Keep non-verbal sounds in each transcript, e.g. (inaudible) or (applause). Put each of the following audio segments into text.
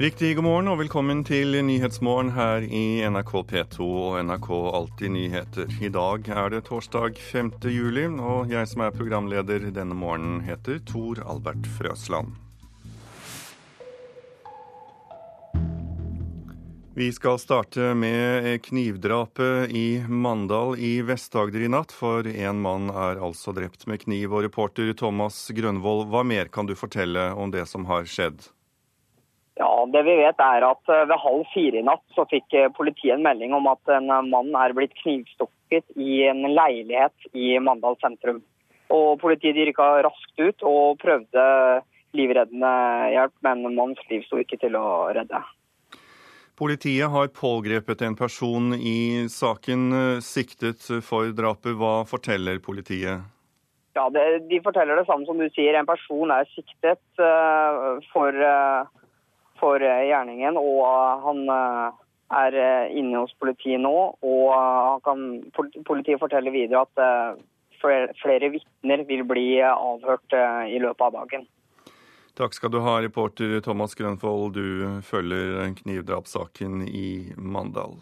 Riktig god morgen og velkommen til Nyhetsmorgen her i NRK P2 og NRK Alltid nyheter. I dag er det torsdag 5. juli, og jeg som er programleder denne morgenen heter Tor Albert Frøsland. Vi skal starte med knivdrapet i Mandal i Vest-Agder i natt, for en mann er altså drept med kniv. Og reporter Thomas Grønvoll, hva mer kan du fortelle om det som har skjedd? Ja, Det vi vet er at eh, ved halv fire i natt så fikk eh, politiet en melding om at en eh, mann er blitt knivstukket i en leilighet i Mandal sentrum. Og Politiet rykka raskt ut og prøvde livreddende hjelp, men mannens liv sto ikke til å redde. Politiet har pågrepet en person i saken siktet for drapet. Hva forteller politiet? Ja, det, De forteller det samme som du sier. En person er siktet uh, for uh, for eh, gjerningen. Og eh, han eh, er inne hos politiet nå. Og kan, politiet forteller videre at flere, flere vitner vil bli avhørt i løpet av dagen. Takk skal du ha, reporter Thomas Grønfold. Du følger knivdrapssaken i Mandal.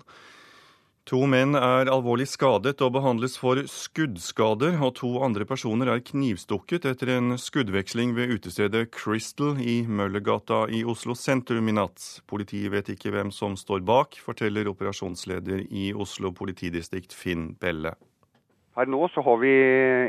To menn er alvorlig skadet og behandles for skuddskader, og to andre personer er knivstukket etter en skuddveksling ved utestedet Crystal i Møllergata i Oslo sentrum i natt. Politiet vet ikke hvem som står bak, forteller operasjonsleder i Oslo politidistrikt Finn Belle. Her nå så har vi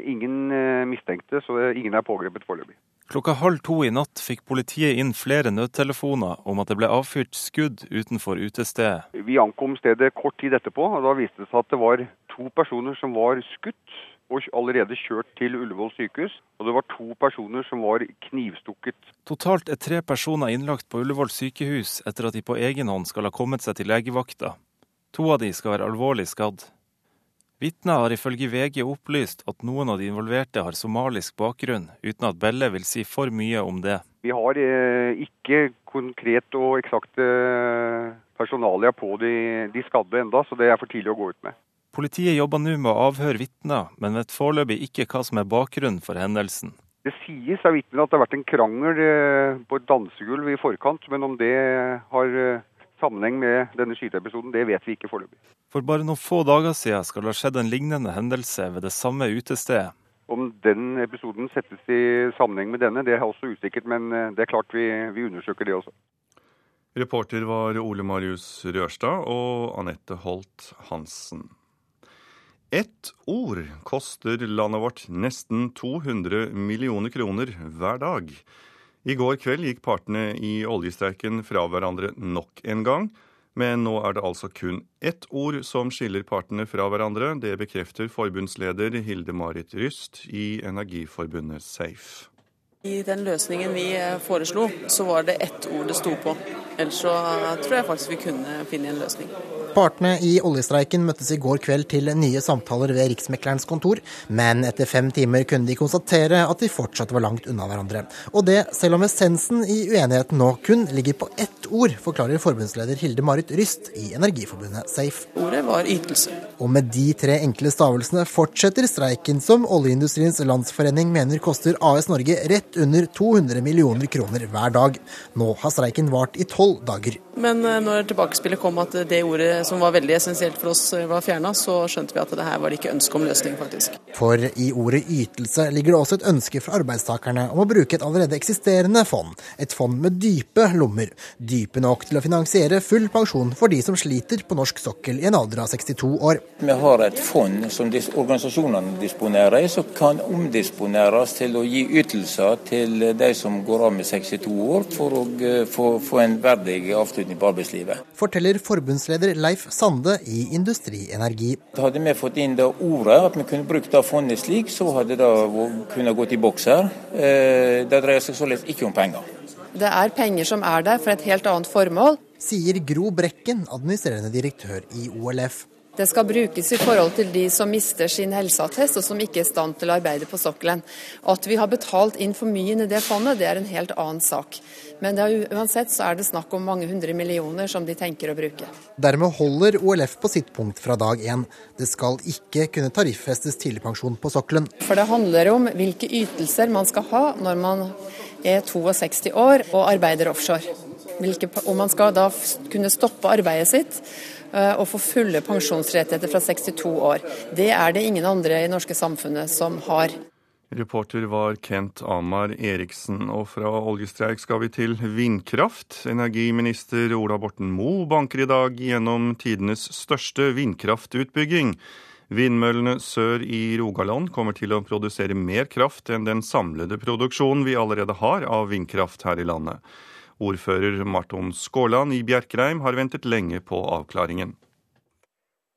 ingen eh, mistenkte, så ingen er pågrepet foreløpig. Klokka halv to i natt fikk politiet inn flere nødtelefoner om at det ble avfyrt skudd utenfor utestedet. Vi ankom stedet kort tid etterpå, og da viste det seg at det var to personer som var skutt og allerede kjørt til Ullevål sykehus. Og det var to personer som var knivstukket. Totalt er tre personer innlagt på Ullevål sykehus etter at de på egen hånd skal ha kommet seg til legevakta. To av de skal være alvorlig skadd. Vitner har ifølge VG opplyst at noen av de involverte har somalisk bakgrunn, uten at Belle vil si for mye om det. Vi har eh, ikke konkret og eksakte eh, personalia på de, de skadde enda, så det er for tidlig å gå ut med. Politiet jobber nå med å avhøre vitner, men vet foreløpig ikke hva som er bakgrunnen for hendelsen. Det sies av vitnene at det har vært en krangel eh, på et dansegulv i forkant, men om det har sammenheng med denne skyteepisoden, det vet vi ikke foreløpig. For bare noen få dager siden skal det ha skjedd en lignende hendelse ved det samme utestedet. Om den episoden settes i sammenheng med denne, det er også usikkert, men eh, det er klart vi, vi undersøker det også. Reporter var Ole Marius Rørstad og Anette Holt Hansen. Ett ord koster landet vårt nesten 200 millioner kroner hver dag. I går kveld gikk partene i oljestreiken fra hverandre nok en gang. Men nå er det altså kun ett ord som skiller partene fra hverandre. Det bekrefter forbundsleder Hilde Marit Ryst i Energiforbundet Safe. I den løsningen vi eh, foreslo, så var det ett ord det sto på. Ellers så tror jeg faktisk vi kunne finne en løsning. Partene i oljestreiken møttes i går kveld til nye samtaler ved Riksmeklerens kontor, men etter fem timer kunne de konstatere at de fortsatt var langt unna hverandre. Og det selv om essensen i uenigheten nå kun ligger på ett ord, forklarer forbundsleder Hilde Marit Ryst i Energiforbundet Safe. Ordet var ytelse. Og med de tre enkle stavelsene fortsetter streiken som Oljeindustriens Landsforening mener koster AS Norge rett under 200 millioner kroner hver dag. Nå har streiken vart i tolv dager. Men eh, når tilbakespillet kom at det ordet som var veldig essensielt for oss eh, var fjerna, så skjønte vi at det her var det ikke ønske om løsning, faktisk. For i ordet ytelse ligger det også et ønske fra arbeidstakerne om å bruke et allerede eksisterende fond. Et fond med dype lommer. Dype nok til å finansiere full pensjon for de som sliter på norsk sokkel i en alder av 62 år. Vi har et fond som organisasjonene disponerer som kan omdisponeres til å gi ytelser til de som går av med 62 år, for å eh, få, få en verdig avslutning avslutning på arbeidslivet. Forteller forbundsleder Leif Sande i Industrienergi. Hadde vi fått inn det ordet, at vi kunne brukt det fondet slik, så hadde det kunnet gått i boks her. Eh, det dreier seg således ikke om penger. Det er penger som er der for et helt annet formål. Sier Gro Brekken, administrerende direktør i OLF. Det skal brukes i forhold til de som mister sin helseattest og som ikke er i stand til å arbeide på sokkelen. At vi har betalt inn for mye inn i det fondet, det er en helt annen sak. Men er, uansett så er det snakk om mange hundre millioner som de tenker å bruke. Dermed holder OLF på sitt punkt fra dag én. Det skal ikke kunne tariffestes tidligpensjon på sokkelen. For det handler om hvilke ytelser man skal ha når man er 62 år og arbeider offshore. hvilke, om man skal da kunne stoppe arbeidet sitt eh, og få fulle pensjonsrettigheter fra 62 år. Det er det ingen andre i norske samfunnet som har. Reporter var Kent Amar Eriksen. Og fra oljestreik skal vi til vindkraft. Energiminister Ola Borten Moe banker i dag gjennom tidenes største vindkraftutbygging. Vindmøllene sør i Rogaland kommer til å produsere mer kraft enn den samlede produksjonen vi allerede har av vindkraft her i landet. Ordfører Marton Skåland i Bjerkreim har ventet lenge på avklaringen.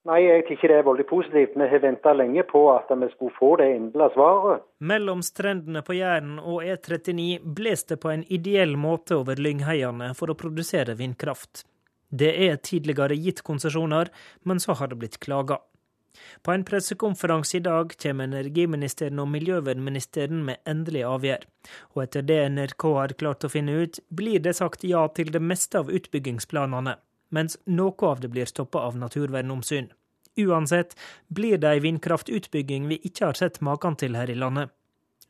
Nei, jeg tykker det er veldig positivt. Vi har venta lenge på at vi skulle få det endelige svaret. Mellom strendene på Jæren og E39 bles det på en ideell måte over lyngheiene for å produsere vindkraft. Det er tidligere gitt konsesjoner, men så har det blitt klaga. På en pressekonferanse i dag kommer energiministeren og miljøvernministeren med endelig avgjør. Og etter det NRK har klart å finne ut, blir det sagt ja til det meste av utbyggingsplanene mens noe av det blir stoppa av naturvernomsyn. Uansett blir det ei vindkraftutbygging vi ikke har sett maken til her i landet.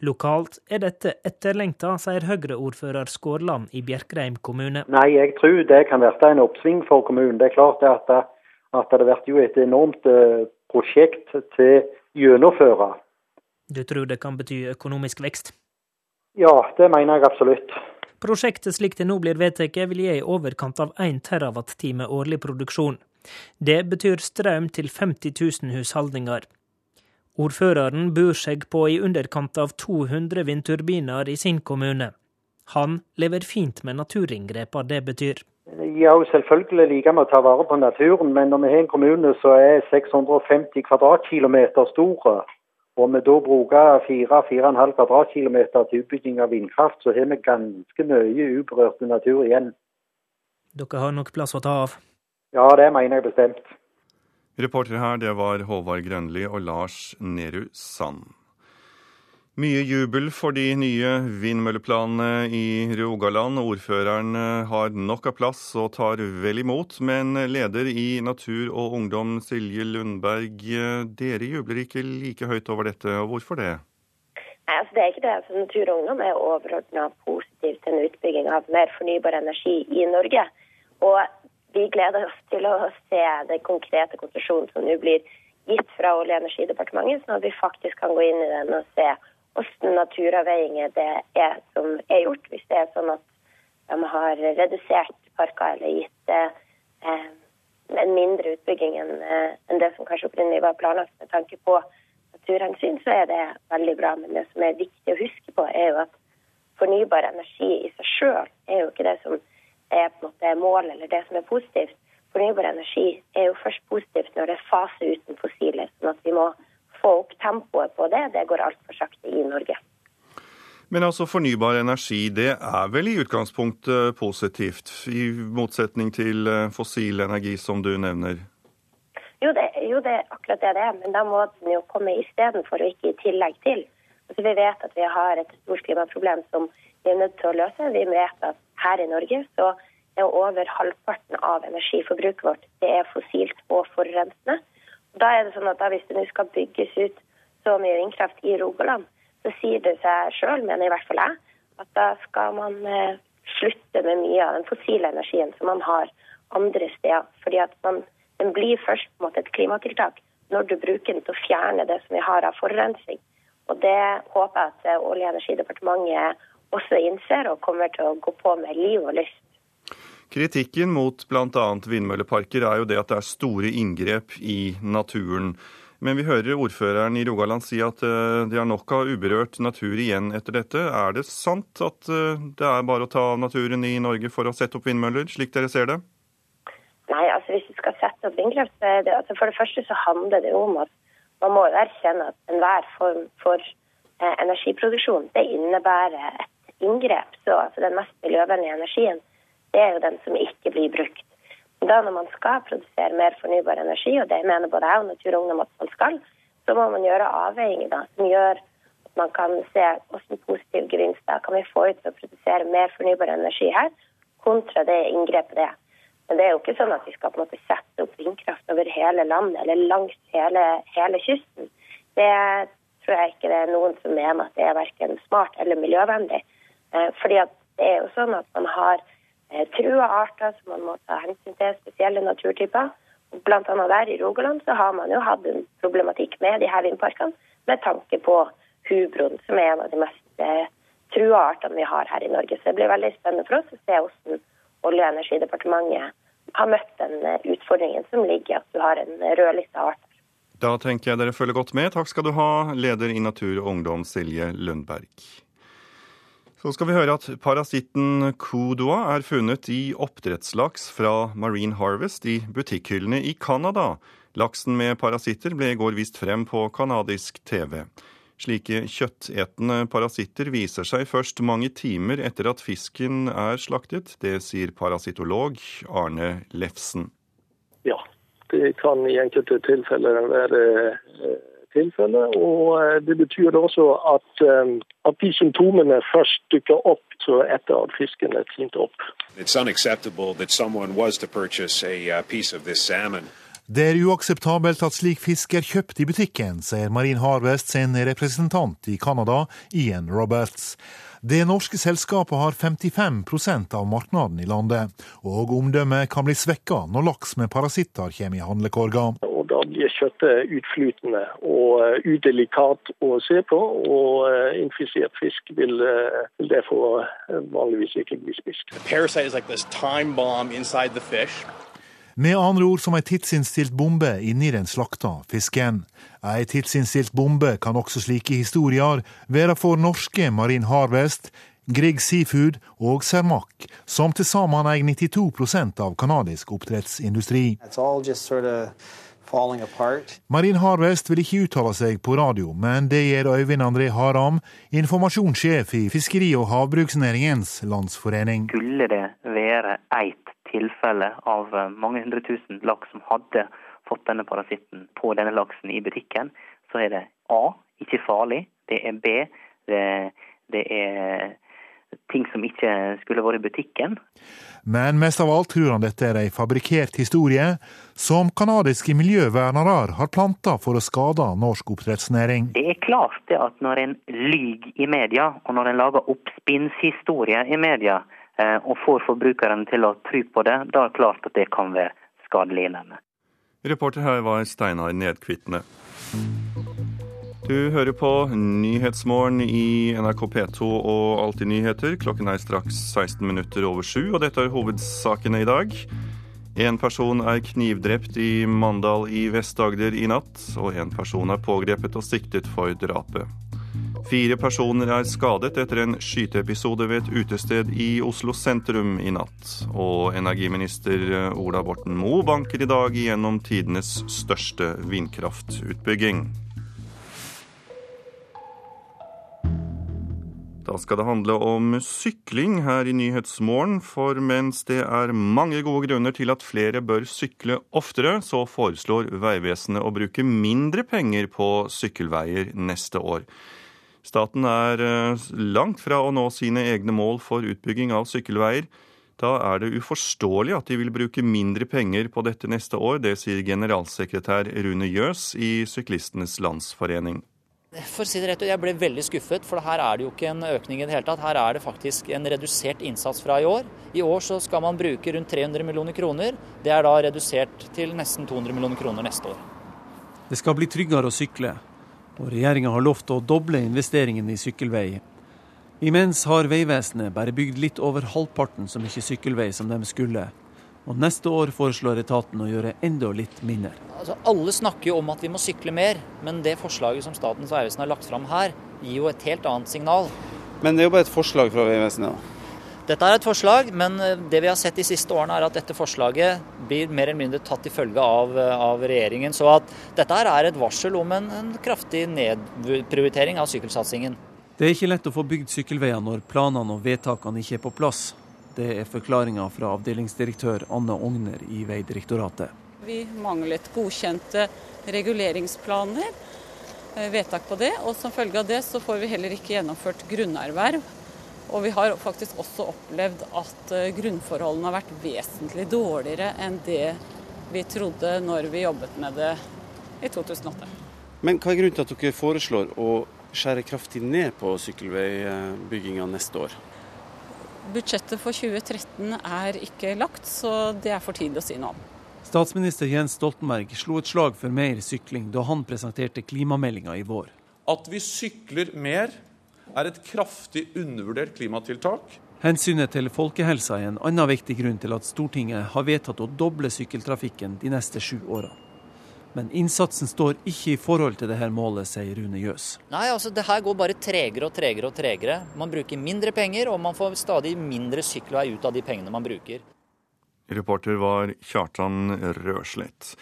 Lokalt er dette etterlengta, sier Høyre-ordfører Skårland i Bjerkreim kommune. Nei, jeg tror det kan bli en oppsving for kommunen. Det er klart at, at det blir jo et enormt eh, prosjekt til gjennomføre. Du tror det kan bety økonomisk vekst? Ja, det mener jeg absolutt. Prosjektet slik det nå blir vedtatt, vil gi i overkant av 1 terawatt-time årlig produksjon. Det betyr strøm til 50 000 husholdninger. Ordføreren bor seg på i underkant av 200 vindturbiner i sin kommune. Han lever fint med naturinngrepene det betyr. Ja, selvfølgelig liker vi å ta vare på naturen, men når vi har en kommune som er 650 kvadratkilometer store, og vi da bruker 4-4,5 kvadratkilometer til utbygging av vindkraft, så har vi ganske mye uberørt natur igjen. Dere har nok plass å ta av? Ja, det mener jeg bestemt. Reportere her, det var Håvard Grønli og Lars Nehru Sand. Mye jubel for de nye vindmølleplanene i Rogaland. Ordføreren eh, har nok av plass og tar vel imot. Men leder i Natur og Ungdom, Silje Lundberg, eh, dere jubler ikke like høyt over dette. og Hvorfor det? Nei, altså det er ikke det. Altså, Natur og Ungdom er overordna positiv til en utbygging av mer fornybar energi i Norge. Og vi gleder oss til å se den konkrete konsesjonen som nå blir gitt fra Olje- og energidepartementet, sånn at vi faktisk kan gå inn i den og se hvordan naturavveiinger det er som er gjort. Hvis det er sånn at de har redusert parker eller gitt eh, en mindre utbygging enn eh, det som kanskje opprinnelig var planlagt med tanke på naturhensyn, så er det veldig bra. Men det som er viktig å huske på, er jo at fornybar energi i seg sjøl er jo ikke det som er på en måte målet eller det som er positivt. Fornybar energi er jo først positivt når det er fase uten fossile. sånn at vi må få opp tempoet på det. Det går altfor sakte i Norge. Men altså fornybar energi, det er vel i utgangspunktet positivt, i motsetning til eh, fossil energi, som du nevner? Jo, det, jo, det er akkurat det det er, men da må den jo komme istedenfor og ikke i tillegg til. Altså, vi vet at vi har et stort klimaproblem som vi er nødt til å løse. Vi vet at her i Norge så er over halvparten av energiforbruket vårt det er fossilt og forurensende. Da er det sånn at Hvis det nå skal bygges ut så mye vindkraft i Rogaland, så sier det seg sjøl, mener i hvert fall jeg, at da skal man eh, slutte med mye av den fossile energien som man har andre steder. Fordi at man, Den blir først på en måte et klimatiltak når du bruker den til å fjerne det som vi har av forurensning. Og Det håper jeg at eh, Olje- og energidepartementet også innser og kommer til å gå på med liv og lyst. Kritikken mot bl.a. vindmølleparker er jo det at det er store inngrep i naturen. Men vi hører ordføreren i Rogaland si at eh, de har nok av uberørt natur igjen etter dette. Er det sant at eh, det er bare å ta av naturen i Norge for å sette opp vindmøller, slik dere ser det? Nei, altså hvis du skal sette opp vindkraft, det, altså For det første så handler det om at man må erkjenne at enhver form for eh, energiproduksjon det innebærer et inngrep. Så altså den mest miljøvennlige energien det er jo den som ikke blir brukt. Da når man skal produsere mer fornybar energi, og det mener både jeg og Natur og Ungdom at man skal, så må man gjøre avveininger da, som gjør at man kan se hvordan positive gevinster kan vi få ut til å produsere mer fornybar energi her, kontra det inngrepet det er. Men det er jo ikke sånn at vi skal på en måte sette opp vindkraft over hele landet eller langs hele, hele kysten. Det tror jeg ikke det er noen som mener at det er verken smart eller miljøvennlig. Eh, fordi at det er jo sånn at man har trua arter som man må ta hensyn til, spesielle naturtyper. Blant annet der i Rogaland så har man jo hatt en problematikk med de her vindparkene med tanke på hubroen, som er en av de mest eh, trua artene vi har her i Norge. Så det blir veldig spennende for oss å se hvordan Olje- og energidepartementet har møtt den eh, utfordringen som ligger i at du har en rødliste art. Da tenker jeg dere følger godt med. Takk skal du ha, leder i Natur og Ungdom Silje Lundberg. Så skal vi høre at parasitten kodoa er funnet i oppdrettslaks fra Marine Harvest i butikkhyllene i Canada. Laksen med parasitter ble i går vist frem på canadisk TV. Slike kjøttetende parasitter viser seg først mange timer etter at fisken er slaktet. Det sier parasitolog Arne Lefsen. Ja, det kan i enkelte tilfeller være tilfellet. Og eh, det betyr også at, eh, at de symptomene først dukker opp etter at fisken er tint opp. It's unacceptable that someone was to purchase a uh, piece of this salmon. Det er uakseptabelt at slik fisk er kjøpt i butikken, sier Marine Harvest sin representant i Canada, Ian Roberts. Det norske selskapet har 55% av markedet i landet, og omdømmet kan bli svekka når laks med parasitter kommer i handlekorga. Da blir kjøttet utflytende og eh, udelikat å se på, og eh, infisert fisk vil, eh, vil derfor vanligvis ikke bli spist. Med andre ord som ei tidsinnstilt bombe inni den slakta fisken. Ei tidsinnstilt bombe kan også slike historier være for norske Marine Harvest, Grieg Seafood og Cermaq, som til sammen eier 92% av canadisk oppdrettsindustri. Marine Harvest vil ikke uttale seg på radio, men det gjør Øyvind André Haram, informasjonssjef i Fiskeri- og havbruksnæringens landsforening. Skulle det være ett tilfelle av eh, mange hundre tusen laks som hadde fått denne parasitten på denne laksen i butikken, så er det A ikke farlig. Det er B det, det er ting som ikke skulle vært i butikken. Men mest av alt tror han dette er ei fabrikkert historie som canadiske miljøvernere har planta for å skade norsk oppdrettsnæring. Det er klart det at når en lyver i media, og når en lager oppspinnshistorie i media, Eh, og får forbrukeren til å tro på det, da er det klart at det kan være skadelidende. Reporter her var Steinar Nedkvitne. Du hører på Nyhetsmorgen i NRK P2 og Alltid nyheter. Klokken er straks 16 minutter over sju, og dette er hovedsakene i dag. En person er knivdrept i Mandal i Vest-Agder i natt, og en person er pågrepet og siktet for drapet. Fire personer er skadet etter en skyteepisode ved et utested i Oslo sentrum i natt. Og energiminister Ola Borten Moe banker i dag igjennom tidenes største vindkraftutbygging. Da skal det handle om sykling her i Nyhetsmorgen, for mens det er mange gode grunner til at flere bør sykle oftere, så foreslår Vegvesenet å bruke mindre penger på sykkelveier neste år. Staten er eh, langt fra å nå sine egne mål for utbygging av sykkelveier. Da er det uforståelig at de vil bruke mindre penger på dette neste år. Det sier generalsekretær Rune Jøs i Syklistenes Landsforening. For å si det rett, Jeg ble veldig skuffet, for her er det jo ikke en økning i det hele tatt. Her er det faktisk en redusert innsats fra i år. I år så skal man bruke rundt 300 millioner kroner. Det er da redusert til nesten 200 millioner kroner neste år. Det skal bli tryggere å sykle. Og regjeringa har lovt å doble investeringen i sykkelvei. Imens har Vegvesenet bare bygd litt over halvparten så mye sykkelvei som de skulle. Og neste år foreslår etaten å gjøre enda litt mindre. Altså, alle snakker jo om at vi må sykle mer, men det forslaget som Statens vegvesen har lagt fram her, gir jo et helt annet signal. Men det er jo bare et forslag fra Vegvesenet? Dette er et forslag, men eh, det vi har sett de siste årene er at dette forslaget blir mer eller mindre tatt til følge av, eh, av regjeringen. Så at dette her er et varsel om en, en kraftig nedprioritering av sykkelsatsingen. Det er ikke lett å få bygd sykkelveier når planene og vedtakene ikke er på plass. Det er forklaringa fra avdelingsdirektør Anne Ogner i Vegdirektoratet. Vi manglet godkjente reguleringsplaner, eh, vedtak på det. Og som følge av det så får vi heller ikke gjennomført grunnerverv og vi har faktisk også opplevd at eh, grunnforholdene har vært vesentlig dårligere enn det vi trodde når vi jobbet med det i 2008. Men hva er grunnen til at dere foreslår å skjære kraftig ned på sykkelveibygginga neste år? Budsjettet for 2013 er ikke lagt, så det er for tidlig å si noe om. Statsminister Jens Stoltenberg slo et slag for mer sykling da han presenterte klimameldinga i vår. At vi sykler mer er et kraftig undervurdert klimatiltak. Hensynet til folkehelsa er en annen viktig grunn til at Stortinget har vedtatt å doble sykkeltrafikken de neste sju årene. Men innsatsen står ikke i forhold til dette målet, sier Rune Jøs. Nei, altså det her går bare tregere og tregere og tregere. Man bruker mindre penger, og man får stadig mindre sykkelvei ut av de pengene man bruker. Reporter var Kjartan Røslett.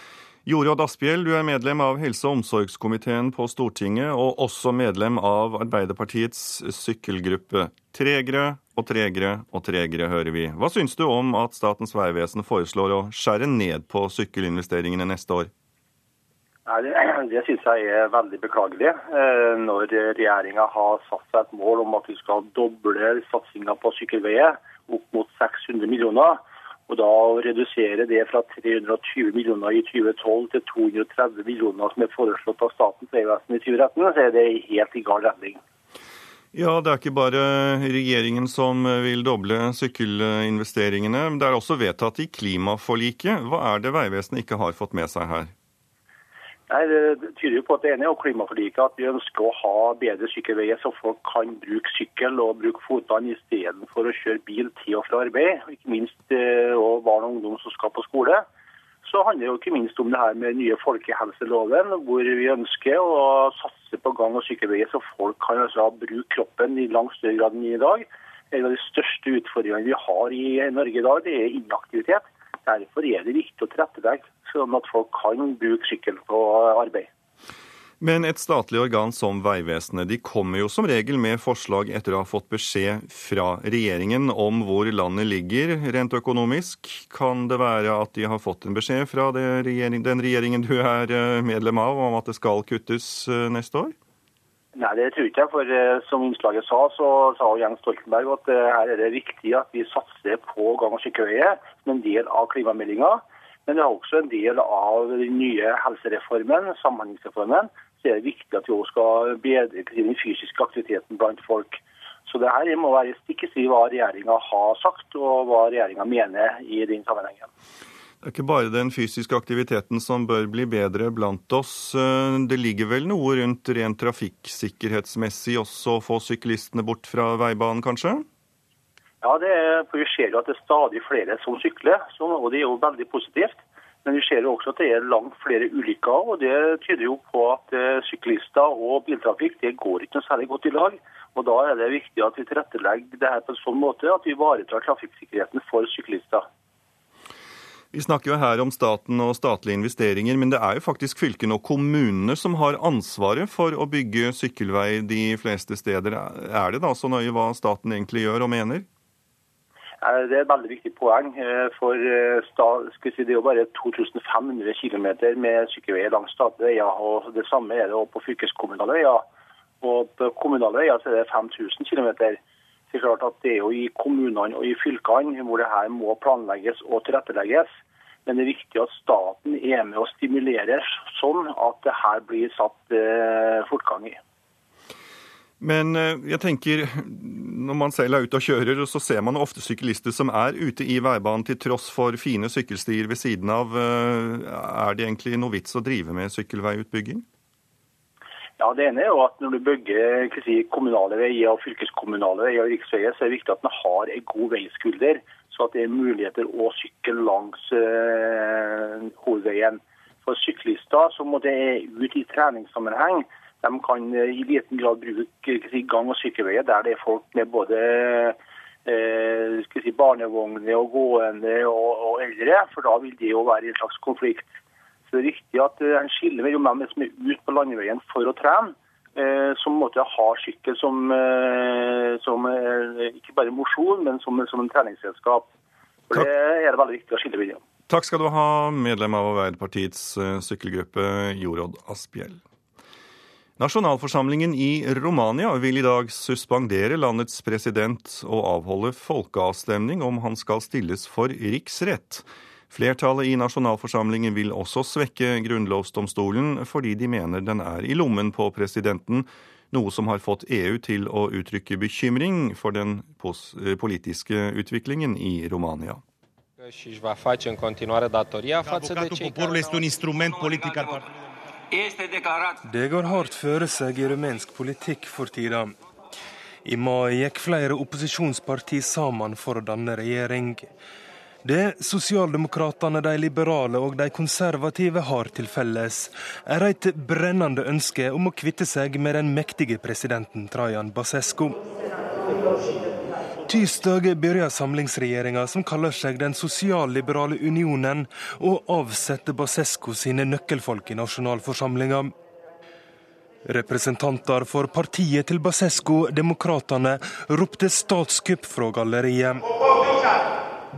Jorodd Asphjell, du er medlem av helse- og omsorgskomiteen på Stortinget, og også medlem av Arbeiderpartiets sykkelgruppe. Tregere og tregere og tregere, hører vi. Hva syns du om at Statens vegvesen foreslår å skjære ned på sykkelinvesteringene neste år? Det, (clears throat) det syns jeg er veldig beklagelig. Eh, når regjeringa har satt seg et mål om at vi skal doble satsinga på sykkelveier opp mot 600 millioner, og da redusere det fra 320 millioner i 2012 til 230 millioner som er foreslått av Statens vegvesen i 2013, så er det helt i gal retning. Ja, det er ikke bare regjeringen som vil doble sykkelinvesteringene. Det er også vedtatt i klimaforliket. Hva er det Vegvesenet ikke har fått med seg her? Nei, Det tyder jo på at det ene er klimaforliket at vi ønsker å ha bedre sykkelveier, så folk kan bruke sykkel og bruke fotene istedenfor å kjøre bil til og fra arbeid. Ikke minst eh, og barn og ungdom som skal på skole. Så handler det jo ikke minst om det her med nye folkehelseloven, hvor vi ønsker å satse på gang- og sykkelveier, så folk kan altså bruke kroppen i langt større grad enn i dag. En av de største utfordringene vi har i Norge i dag, det er inaktivitet. Derfor er det viktig å tilrettelegge sånn at folk kan bruke sykkel på arbeid. Men et statlig organ som Vegvesenet de kommer jo som regel med forslag etter å ha fått beskjed fra regjeringen om hvor landet ligger rent økonomisk. Kan det være at de har fått en beskjed fra regjering, den regjeringen du er eh, medlem av om at det skal kuttes eh, neste år? Nei, det tror ikke jeg. For eh, som innslaget sa, så sa Jens Stoltenberg at her er det viktig at vi satser på gang- og sykkelveier som en del av klimameldinga. Men det er også en del av den nye helsereformen, samhandlingsreformen. Så er det viktig at vi også skal bedre den fysiske aktiviteten blant folk. Så det her må være stikk i strid hva regjeringa har sagt og hva regjeringa mener i den sammenhengen. Det er ikke bare den fysiske aktiviteten som bør bli bedre blant oss. Det ligger vel noe rundt rent trafikksikkerhetsmessig også å få syklistene bort fra veibanen, kanskje? Ja, det er, for vi ser jo at det er stadig flere som sykler, og det er jo veldig positivt. Men vi ser jo også at det er langt flere ulykker, og det tyder jo på at syklister og biltrafikk det går ikke noe særlig godt i lag. Og Da er det viktig at vi tilrettelegger det her på en sånn måte at vi ivaretar trafikksikkerheten for syklister. Vi snakker jo her om staten og statlige investeringer, men det er jo faktisk fylkene og kommunene som har ansvaret for å bygge sykkelvei de fleste steder. Er det da så nøye hva staten egentlig gjør og mener? Det er et veldig viktig poeng. For si, det er jo bare 2500 km med sykkelveier langs statlige veier. og Det samme er det på fylkeskommunale veier. Og på kommunale veier er det 5000 km. Det er klart at det er jo i kommunene og i fylkene hvor det her må planlegges og tilrettelegges. Men det er viktig at staten er med og stimulerer sånn at det her blir satt eh, fortgang i. Men jeg tenker, når man selv er ute og kjører, så ser man ofte syklister som er ute i veibanen til tross for fine sykkelstier ved siden av. Er det egentlig noe vits å drive med sykkelveiutbygging? Ja, Det ene er jo at når du bygger si, kommunale veier og fylkeskommunale veier og riksveier, så er det viktig at man har en god veiskulder, så at det er muligheter å sykle langs øh, hovedveien. For syklister som må det ut i treningssammenheng, de kan i liten grad bruke gang- og sykkelveier der det er folk med både eh, si, barnevogner og gående og, og, eldre, for da vil det jo være en slags konflikt. Så det er riktig at en skiller mellom dem som er ute på landeveien for å trene, eh, som måtte ha sykkel som, eh, som ikke bare mosjon, men som, som en treningsredskap. For Det er det veldig viktig å skille mellom. Takk skal du ha, medlem av Arbeiderpartiets sykkelgruppe, Jorodd Asphjell. Nasjonalforsamlingen i Romania vil i dag suspendere landets president og avholde folkeavstemning om han skal stilles for riksrett. Flertallet i nasjonalforsamlingen vil også svekke grunnlovsdomstolen fordi de mener den er i lommen på presidenten, noe som har fått EU til å uttrykke bekymring for den politiske utviklingen i Romania. și Det går hardt føre seg i rumensk politikk for tida. I mai gikk flere opposisjonsparti sammen for å danne regjering. Det sosialdemokratene, de liberale og de konservative har til felles, er et brennende ønske om å kvitte seg med den mektige presidenten Trajan Basescu. Tirsdag begynner samlingsregjeringa som kaller seg Den sosialliberale unionen, å avsette Basesco sine nøkkelfolk i nasjonalforsamlinga. Representanter for partiet til Basesco, Demokratene, ropte statskupp fra galleriet.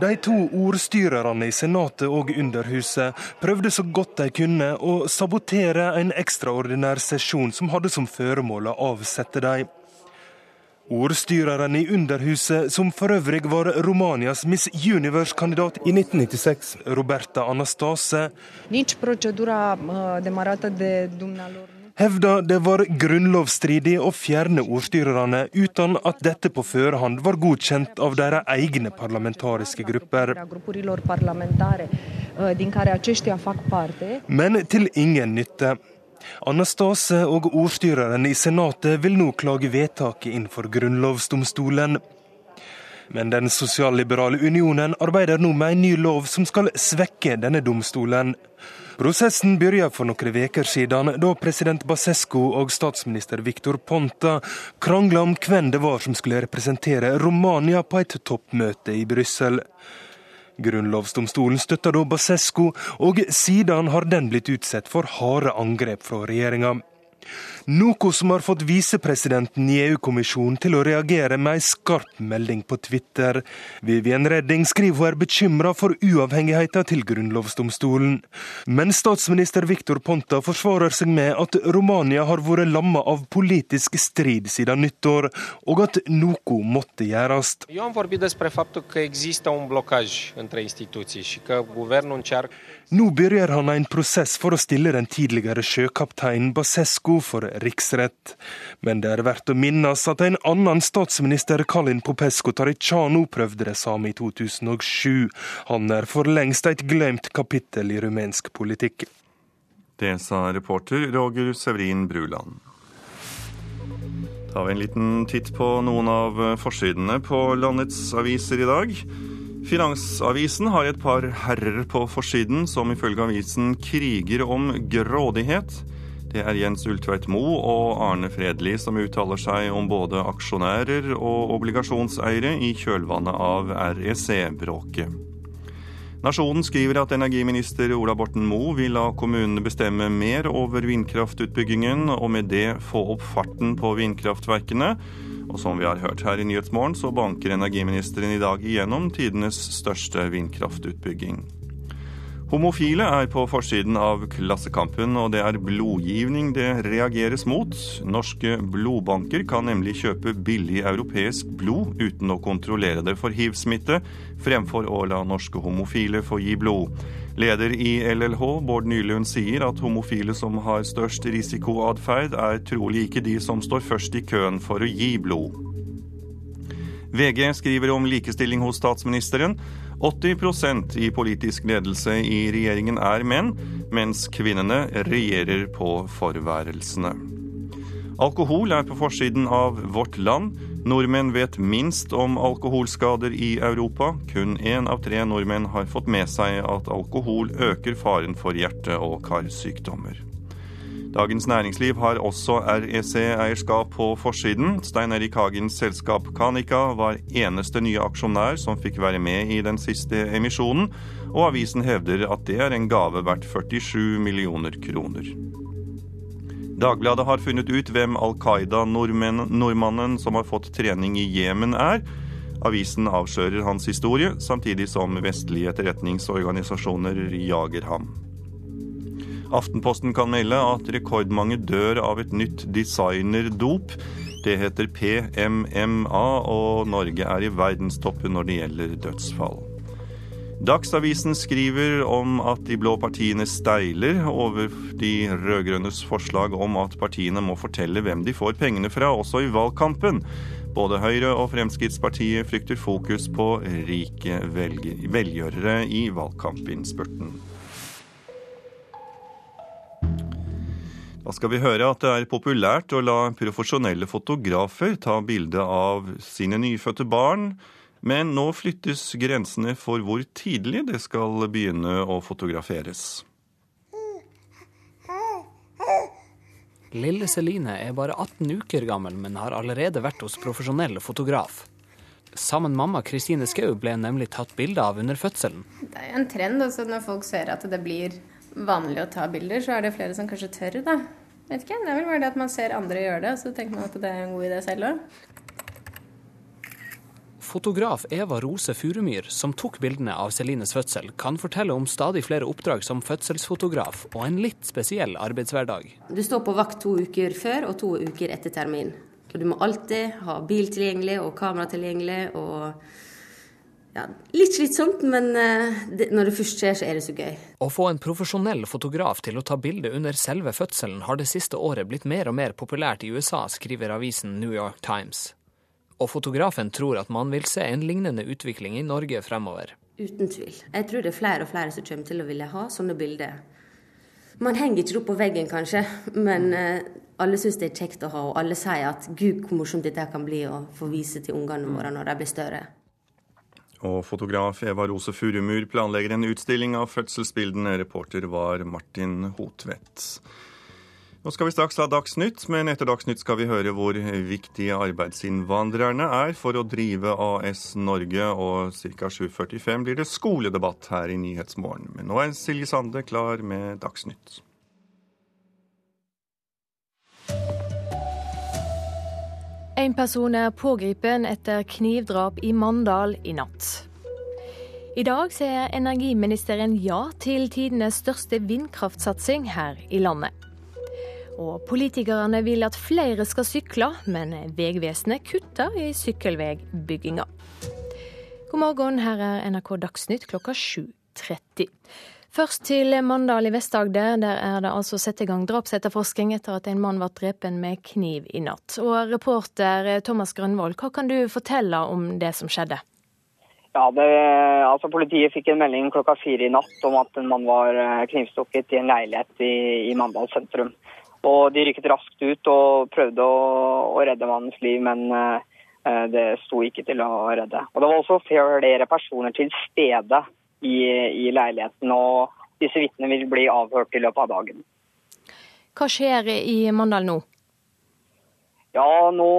De to ordstyrerne i Senatet og Underhuset prøvde så godt de kunne å sabotere en ekstraordinær sesjon som hadde som føremål å avsette dem. Ordstyreren i Underhuset, som for øvrig var Romanias Miss Universe-kandidat i 1996, Roberta Anastase, dumnealor hevda det var grunnlovsstridig å fjerne ordstyrerne uten at dette på førehånd var godkjent av deres egne parlamentariske grupper. Men til ingen nytte. Anastase og ordstyreren i Senatet vil nå klage vedtaket inn for grunnlovsdomstolen. Men Den sosialliberale unionen arbeider nå med en ny lov som skal svekke denne domstolen. Prosessen begynte for noen uker siden, da president Basescu og statsminister Viktor Ponta krangla om hvem det var som skulle representere Romania på et toppmøte i Brussel. Grunnlovsdomstolen støtta da Basesco, og siden har den blitt utsatt for harde angrep fra regjeringa. Noe som har fått visepresidenten i EU-kommisjonen til å reagere med ei skarp melding på Twitter. Vivian Redding skriver hun er bekymra for uavhengigheten til grunnlovsdomstolen. Men statsminister Viktor Ponta forsvarer seg med at Romania har vært lamma av politisk strid siden nyttår, og at noe måtte gjøres. Nå begynner han en prosess for å stille den tidligere sjøkapteinen Basescu for riksrett. Men det er verdt å minnes at en annen statsminister, Kalin Popesko Taricano, prøvde det samme i 2007. Han er for lengst et glemt kapittel i rumensk politikk. Det sa reporter Roger Severin Bruland. Da har vi en liten titt på noen av forsidene på landets aviser i dag. Finansavisen har et par herrer på forsiden som ifølge avisen kriger om grådighet. Det er Jens Ulltveit Moe og Arne Fredli som uttaler seg om både aksjonærer og obligasjonseiere i kjølvannet av REC-bråket. Nasjonen skriver at energiminister Ola Borten Moe vil la kommunene bestemme mer over vindkraftutbyggingen, og med det få opp farten på vindkraftverkene. Og som vi har hørt her i Nyhetsmorgen, så banker energiministeren i dag igjennom tidenes største vindkraftutbygging. Homofile er på forsiden av Klassekampen, og det er blodgivning det reageres mot. Norske blodbanker kan nemlig kjøpe billig europeisk blod uten å kontrollere det for hiv-smitte, fremfor å la norske homofile få gi blod. Leder i LLH, Bård Nylund, sier at homofile som har størst risikoatferd, er trolig ikke de som står først i køen for å gi blod. VG skriver om likestilling hos statsministeren. 80% i politisk ledelse i regjeringen er menn, mens kvinnene regjerer på forværelsene. Alkohol er på forsiden av Vårt Land. Nordmenn vet minst om alkoholskader i Europa. Kun én av tre nordmenn har fått med seg at alkohol øker faren for hjerte- og karsykdommer. Dagens Næringsliv har også REC-eierskap på forsiden. Stein Erik Hagens selskap Canica var eneste nye aksjonær som fikk være med i den siste emisjonen, og avisen hevder at det er en gave verdt 47 millioner kroner. Dagbladet har funnet ut hvem Al Qaida-nordmannen som har fått trening i Jemen er. Avisen avslører hans historie, samtidig som vestlige etterretningsorganisasjoner jager ham. Aftenposten kan melde at rekordmange dør av et nytt designerdop. Det heter PMMA, og Norge er i verdenstoppen når det gjelder dødsfall. Dagsavisen skriver om at de blå partiene steiler over de rød-grønnes forslag om at partiene må fortelle hvem de får pengene fra, også i valgkampen. Både Høyre og Fremskrittspartiet frykter fokus på rike velgjørere i valgkampinnspurten. Da skal vi høre at det er populært å la profesjonelle fotografer ta bilde av sine nyfødte barn men nå flyttes grensene for hvor tidlig det skal begynne å fotograferes. Lille Celine er bare 18 uker gammel, men har allerede vært hos profesjonell fotograf. Sammen mamma Kristine Skau ble nemlig tatt bilde av under fødselen. Det er en trend også når folk ser at det blir vanlig å ta bilder, så er det flere som kanskje tør, da. Vet ikke, Det er vel bare det at man ser andre gjøre det, og så tenker man at det er en god idé selv òg. Fotograf Eva Rose Furumyr, som tok bildene av Celines fødsel, kan fortelle om stadig flere oppdrag som fødselsfotograf og en litt spesiell arbeidshverdag. Du står på vakt to uker før og to uker etter termin. Og du må alltid ha bil tilgjengelig og kamera tilgjengelig. og... Ja, litt slitsomt, men eh, det, når det først skjer, så er det så gøy. Å få en profesjonell fotograf til å ta bilde under selve fødselen har det siste året blitt mer og mer populært i USA, skriver avisen New York Times og fotografen tror at man vil se en lignende utvikling i Norge fremover. Uten tvil. Jeg tror det er flere og flere som kommer til å ville ha sånne bilder. Man henger ikke opp på veggen, kanskje, men eh, alle syns det er kjekt å ha, og alle sier at gud, hvor morsomt dette kan bli å få vise til ungene våre når de blir større. Og fotograf Eva Rose Furumur planlegger en utstilling av fødselsbildene. Reporter var Martin Hotvedt. Nå skal vi straks ha Dagsnytt, men etter Dagsnytt skal vi høre hvor viktige arbeidsinnvandrerne er for å drive AS Norge, og ca. 7.45 blir det skoledebatt her i Nyhetsmorgen. Men nå er Silje Sande klar med Dagsnytt. En person er pågrepet etter knivdrap i Mandal i natt. I dag sier energiministeren ja til tidenes største vindkraftsatsing her i landet. Og politikerne vil at flere skal sykle, men Vegvesenet kutter i sykkelveibygginga. God morgen, her er NRK Dagsnytt klokka 7.30. Først til Mandal i Vest-Agder. Der er det altså satt i gang drapsetterforskning etter at en mann ble drept med kniv i natt. Og reporter Thomas Grønvold, hva kan du fortelle om det som skjedde? Ja, det, altså Politiet fikk en melding klokka fire i natt om at en mann var knivstukket i en leilighet i, i Mandal sentrum. Og de rykket raskt ut og prøvde å, å redde mannens liv, men uh, det sto ikke til å redde. Og Det var også flere personer til stede i, i leiligheten, og disse vitnene vil bli avhørt i løpet av dagen. Hva skjer i Mandal nå? Ja, Nå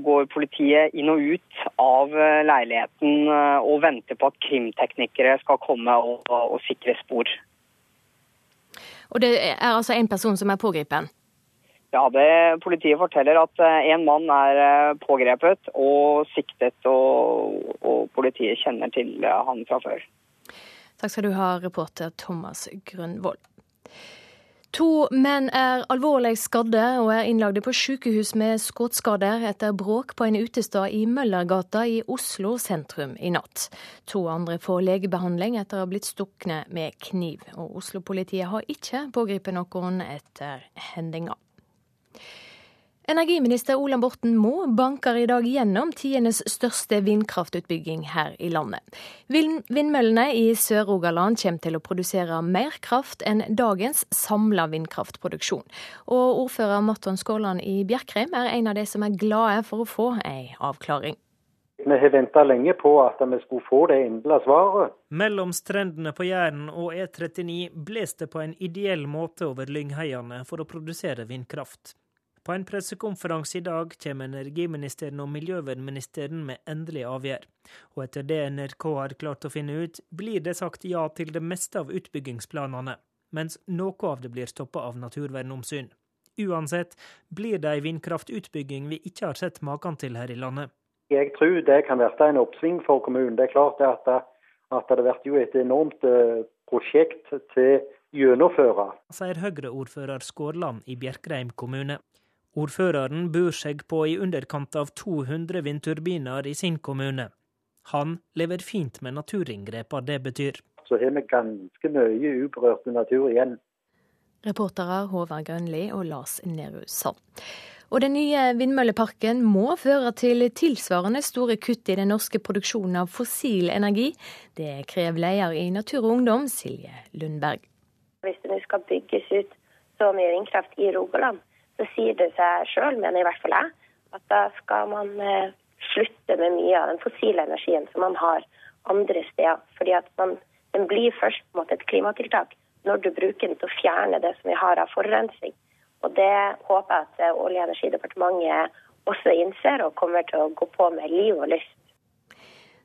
går politiet inn og ut av eh, leiligheten og venter på at krimteknikere skal komme og, og, sikre spor. Og det er altså en person som er pågrepet? Ja, det Politiet forteller at eh, en mann er eh, pågrepet og siktet, og, og politiet kjenner til eh, han fra før. Takk skal du ha, reporter Thomas Grønvoll. To menn er alvorlig skadde og er innlagde på sykehus med skuddskader etter bråk på en utestad i Møllergata i Oslo sentrum i natt. To andre får legebehandling etter å ha blitt stukne med kniv. Og Oslo-politiet har ikke pågrepet noen etter hendinga. Energiminister Ola Borten Moe banker i dag gjennom tidenes største vindkraftutbygging her i landet. Vindmøllene i Sør-Rogaland kommer til å produsere mer kraft enn dagens samla vindkraftproduksjon. Og ordfører Marton Skåland i Bjerkreim er en av de som er glade for å få ei avklaring. Vi har venta lenge på at vi skulle få det endelige svaret. Mellom strendene på Jæren og E39 bles det på en ideell måte over lyngheiene for å produsere vindkraft. På en pressekonferanse i dag kommer energiministeren og miljøvernministeren med endelig avgjør. Og etter det NRK har klart å finne ut, blir det sagt ja til det meste av utbyggingsplanene, mens noe av det blir stoppa av naturvernomsyn. Uansett blir det ei vindkraftutbygging vi ikke har sett maken til her i landet. Jeg tror det kan bli en oppsving for kommunen. Det er klart at, at det blir et enormt eh, prosjekt til gjennomføre. Sier Høyre-ordfører Skårland i Bjerkreim kommune. Ordføreren bor seg på i underkant av 200 vindturbiner i sin kommune. Han lever fint med naturinngrepene det betyr. Så har vi ganske mye uberørt natur igjen. Reportere Håvard Grønli og Lars Nehru Sand. Og den nye vindmølleparken må føre til tilsvarende store kutt i den norske produksjonen av fossil energi. Det krever leder i Natur og Ungdom, Silje Lundberg. Hvis det nå skal bygges ut så mye vindkraft i Rogaland, så sier det seg sjøl, mener i hvert fall jeg, at da skal man eh, slutte med mye av den fossile energien som man har andre steder. Fordi at man, den blir først på en måte et klimatiltak når du bruker den til å fjerne det som vi har av forurensning. Og det håper jeg at Olje- og energidepartementet også innser og kommer til å gå på med liv og lyst.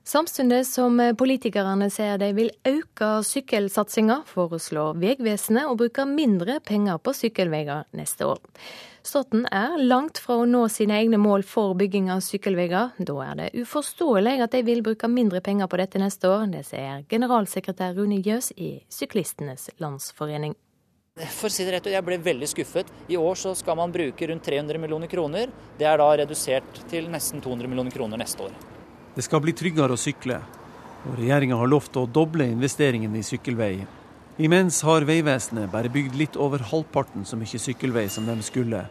Samtidig som politikerne sier de vil øke sykkelsatsinga, foreslår Vegvesenet å bruke mindre penger på sykkelveier neste år. Staten er langt fra å nå sine egne mål for bygging av sykkelveier. Da er det uforståelig at de vil bruke mindre penger på dette neste år. Det sier generalsekretær Rune Jøs i Syklistenes Landsforening. For å si det rett Jeg ble veldig skuffet. I år så skal man bruke rundt 300 millioner kroner. Det er da redusert til nesten 200 millioner kroner neste år. Det skal bli tryggere å sykle, og regjeringa har lovt å doble investeringene i sykkelvei. Imens har Vegvesenet bare bygd litt over halvparten så mye sykkelvei som de skulle.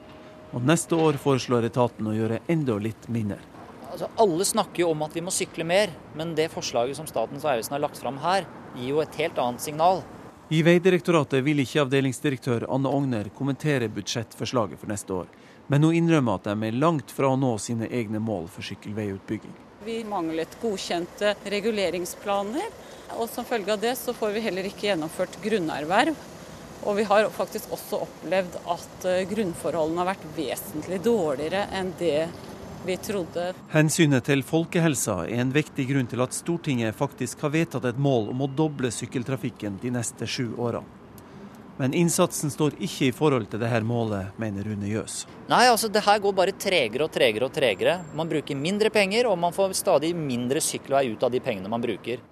Og neste år foreslår etaten å gjøre enda litt mindre. Altså, alle snakker jo om at vi må sykle mer, men det forslaget som Statens vegvesen har lagt fram her, gir jo et helt annet signal. I Veidirektoratet vil ikke avdelingsdirektør Anne Ogner kommentere budsjettforslaget for neste år, men hun innrømmer at de er langt fra å nå sine egne mål for sykkelveiutbygging. Vi manglet godkjente reguleringsplaner, og som følge av det så får vi heller ikke gjennomført grunnerverv. Og vi har faktisk også opplevd at eh, grunnforholdene har vært vesentlig dårligere enn det vi trodde. Hensynet til folkehelsa er en viktig grunn til at Stortinget faktisk har vedtatt et mål om å doble sykkeltrafikken de neste sju årene. Men innsatsen står ikke i forhold til dette målet, mener Rune Jøs. Nei, altså det her går bare tregere og tregere og tregere. Man bruker mindre penger, og man får stadig mindre sykkelvei ut av de pengene man bruker.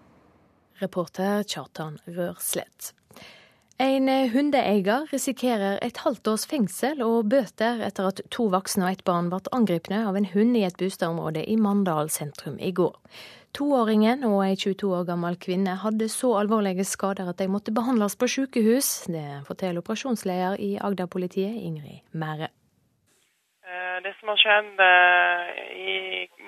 Reporter Kjartan Rørslett. En hundeeier risikerer et halvt års fengsel og bøter etter at to voksne og et barn ble angrepne av en hund i et boligområde i Mandal sentrum i går. Toåringen og ei 22 år gammel kvinne hadde så alvorlige skader at de måtte behandles på sykehus. Det forteller operasjonsleder i Agder-politiet, Ingrid Mære. Eh, det som har skjedd eh, i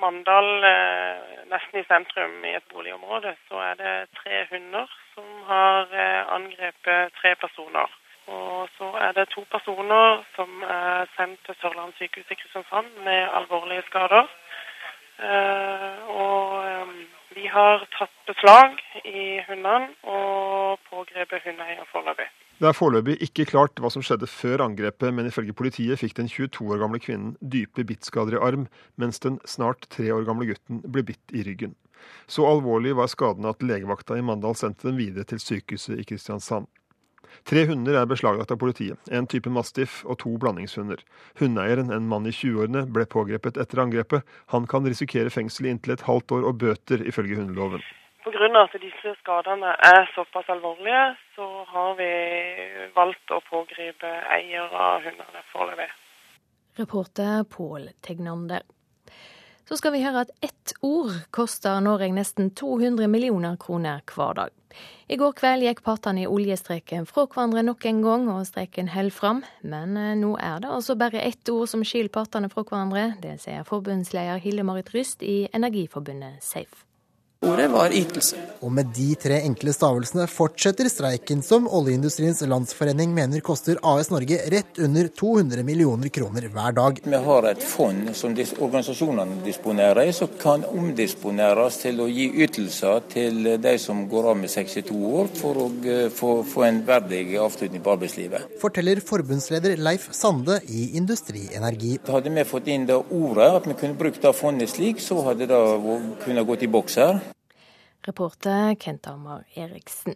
Mandal, eh, nesten i sentrum i et boligområde, så er det tre hunder som har angrepet tre personer. Og så er det to personer som er sendt til Sørlandet sykehus i Kristiansand med alvorlige skader. Og vi har tatt beslag i hundene og pågrepet hundeeier foreløpig. Det er foreløpig ikke klart hva som skjedde før angrepet, men ifølge politiet fikk den 22 år gamle kvinnen dype bittskader i arm, mens den snart tre år gamle gutten ble bitt i ryggen. Så alvorlig var skadene at legevakta i Mandal sendte dem videre til sykehuset i Kristiansand. Tre hunder er beslaglagt av politiet, en type mastiff og to blandingshunder. Hundeeieren, en mann i 20-årene, ble pågrepet etter angrepet. Han kan risikere fengsel i inntil et halvt år og bøter, ifølge hundeloven. Pga. at disse skadene er såpass alvorlige, så har vi valgt å pågripe eier av hundene foreløpig. Reporter Pål Tegnander. Så skal vi høre at ett ord koster Norge nesten 200 millioner kroner hver dag. I går kveld gikk partene i oljestreken fra hverandre nok en gang, og streken holder fram. Men eh, nå er det altså bare ett ord som skiller partene fra hverandre. Det sier forbundsleder Hille Marit Ryst i Energiforbundet Safe. Ordet var ytelse. Og med de tre enkle stavelsene fortsetter streiken som Oljeindustriens Landsforening mener koster AS Norge rett under 200 millioner kroner hver dag. Vi har et fond som organisasjonene disponerer, som kan omdisponeres til å gi ytelser til de som går av med 62 år, for å eh, få, få en verdig avslutning på arbeidslivet. Forteller forbundsleder Leif Sande i Industri Energi. Hadde vi fått inn det ordet, at vi kunne brukt det fondet slik, så hadde det kunnet gått i boks her. Reporter Kent Amar Eriksen.